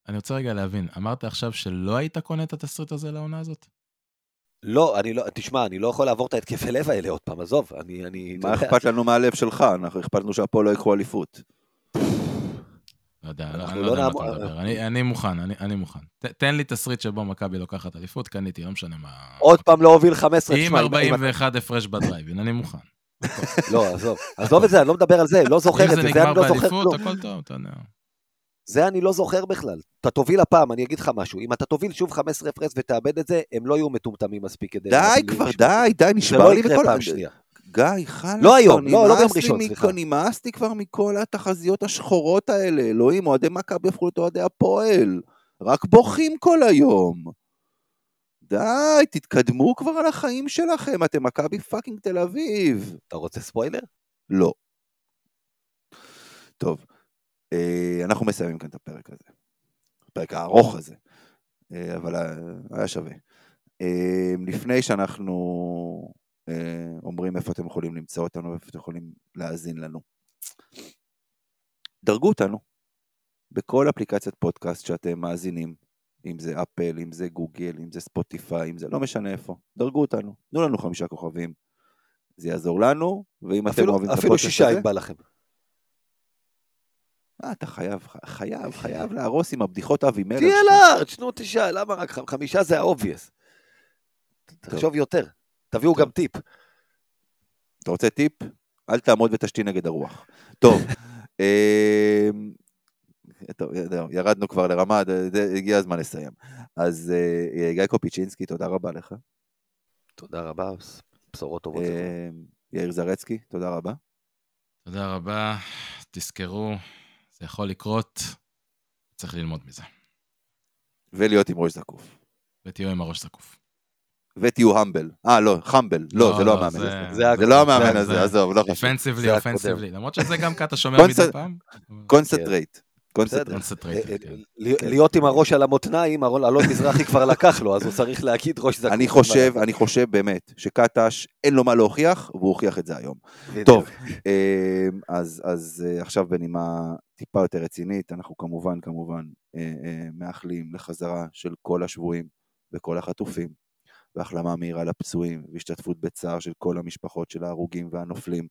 אני רוצה רגע להבין, אמרת עכשיו שלא היית קונה את התסריט הזה לעונה הזאת? לא, אני לא, תשמע, אני לא יכול לעבור את ההתקפי לב האלה עוד פעם, עזוב, אני... אני מה אכפת לנו מהלב שלך? אנחנו אכפת לנו שהפועל לא יקחו אליפות. לא יודע, אני לא יודע מה אתה מדבר. אני מוכן, אני מוכן. תן לי תסריט שבו מכבי לוקחת אליפות, קניתי, לא משנה מה... עוד פעם לא הוביל 15, עם 41 הפרש בדרייבין, אני מוכן. לא, עזוב, עזוב את זה, אני לא מדבר על זה, לא זוכר את זה, זה אני לא זוכר כלום. אם זה נגמר באליפות, הכל טוב, אתה יודע. זה אני לא זוכר בכלל. אתה תוביל הפעם, אני אגיד לך משהו. אם אתה תוביל שוב 15 הפרש ותאבד את זה, הם לא יהיו מטומטמים מספיק כדי... די כבר, די, די, נשבר לי בכל... לא פעם שנייה. גיא, חלאס. לא היום, לא, לא ביום ראשון, סליחה. נמאס לי כבר מכל התחזיות השחורות האלה. אלוהים, אוהדי מכבי הפכו להיות אוהדי הפועל. רק בוכים כל היום. די, תתקדמו כבר על החיים שלכם, אתם מכבי fucking תל אביב. אתה רוצה ספוילר? לא. טוב, אנחנו מסיימים כאן את הפרק הזה. הפרק הארוך הזה, אה, אבל אה, היה שווה. לפני שאנחנו אומרים איפה אתם יכולים למצוא אותנו ואיפה אתם יכולים להאזין לנו. דרגו אותנו בכל אפליקציית פודקאסט שאתם מאזינים, אם זה אפל, אם זה גוגל, אם זה ספוטיפיי, אם זה לא משנה איפה, דרגו אותנו, תנו לנו חמישה כוכבים, זה יעזור לנו, ואם אפילו, אתם אוהבים את הפודקאסט הזה... אפילו שישה אם בא לכם. אה, אתה חייב, חייב, חייב להרוס עם הבדיחות אבי מלך. תהיה לארג', נו תשעה, למה רק חמישה זה ה obvious. תחשוב יותר, תביאו גם טיפ. אתה רוצה טיפ? אל תעמוד ותשתי נגד הרוח. טוב, אמ, ירדנו כבר לרמה, הגיע הזמן לסיים. אז אה, גיא קופיצ'ינסקי, תודה רבה לך. תודה רבה, בשורות טובות. אמ, יאיר זרצקי, תודה רבה. תודה רבה, תזכרו, זה יכול לקרות, צריך ללמוד מזה. ולהיות עם ראש זקוף. ותהיו עם הראש זקוף. ותהיו humble. אה, לא, humble. לא, לא, זה לא המאמן הזה. זה לא המאמן הזה, עזוב, לא חשוב. defensively, offensively. למרות שזה גם אתה שומע מדי פעם. concentrate. concentrate. כן. להיות עם הראש על המותניים, אלון מזרחי כבר לקח לו, אז הוא צריך להגיד ראש זקוף. אני חושב, אני חושב באמת, שקטש אין לו מה להוכיח, והוא הוכיח את זה היום. טוב, אמ, אז אה, עכשיו בנימה טיפה יותר רצינית, אנחנו כמובן, כמובן, אה, אה, מאחלים לחזרה של כל השבויים וכל החטופים, והחלמה מהירה לפצועים, והשתתפות בצער של כל המשפחות של ההרוגים והנופלים,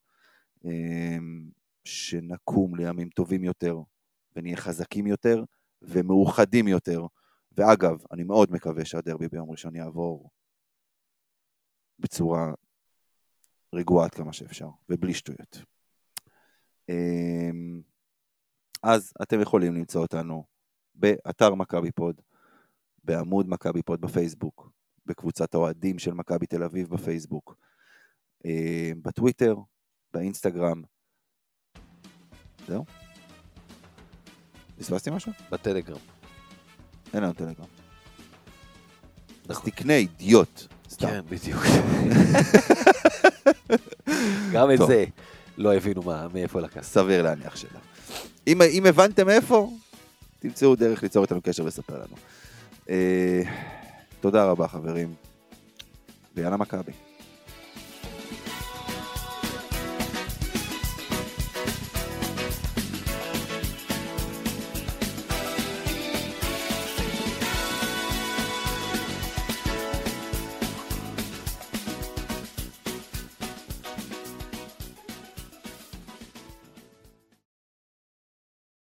אמ, שנקום לימים טובים יותר, ונהיה חזקים יותר ומאוחדים יותר. ואגב, אני מאוד מקווה שהדרבי ביום ראשון יעבור בצורה רגועה עד כמה שאפשר, ובלי שטויות. אמ, אז אתם יכולים למצוא אותנו באתר מכבי פוד, בעמוד מכבי פוד בפייסבוק, בקבוצת האוהדים של מכבי תל אביב בפייסבוק, אמ, בטוויטר, באינסטגרם. זהו. פספסתי משהו? בטלגרם. אין לנו טלגרם. אז תקנה אידיוט. כן, בדיוק. גם את זה לא הבינו מאיפה לקח. סביר להניח שלא. אם, אם הבנתם איפה, תמצאו דרך ליצור איתנו קשר ולספר לנו. אה, תודה רבה חברים, ויאללה מכבי.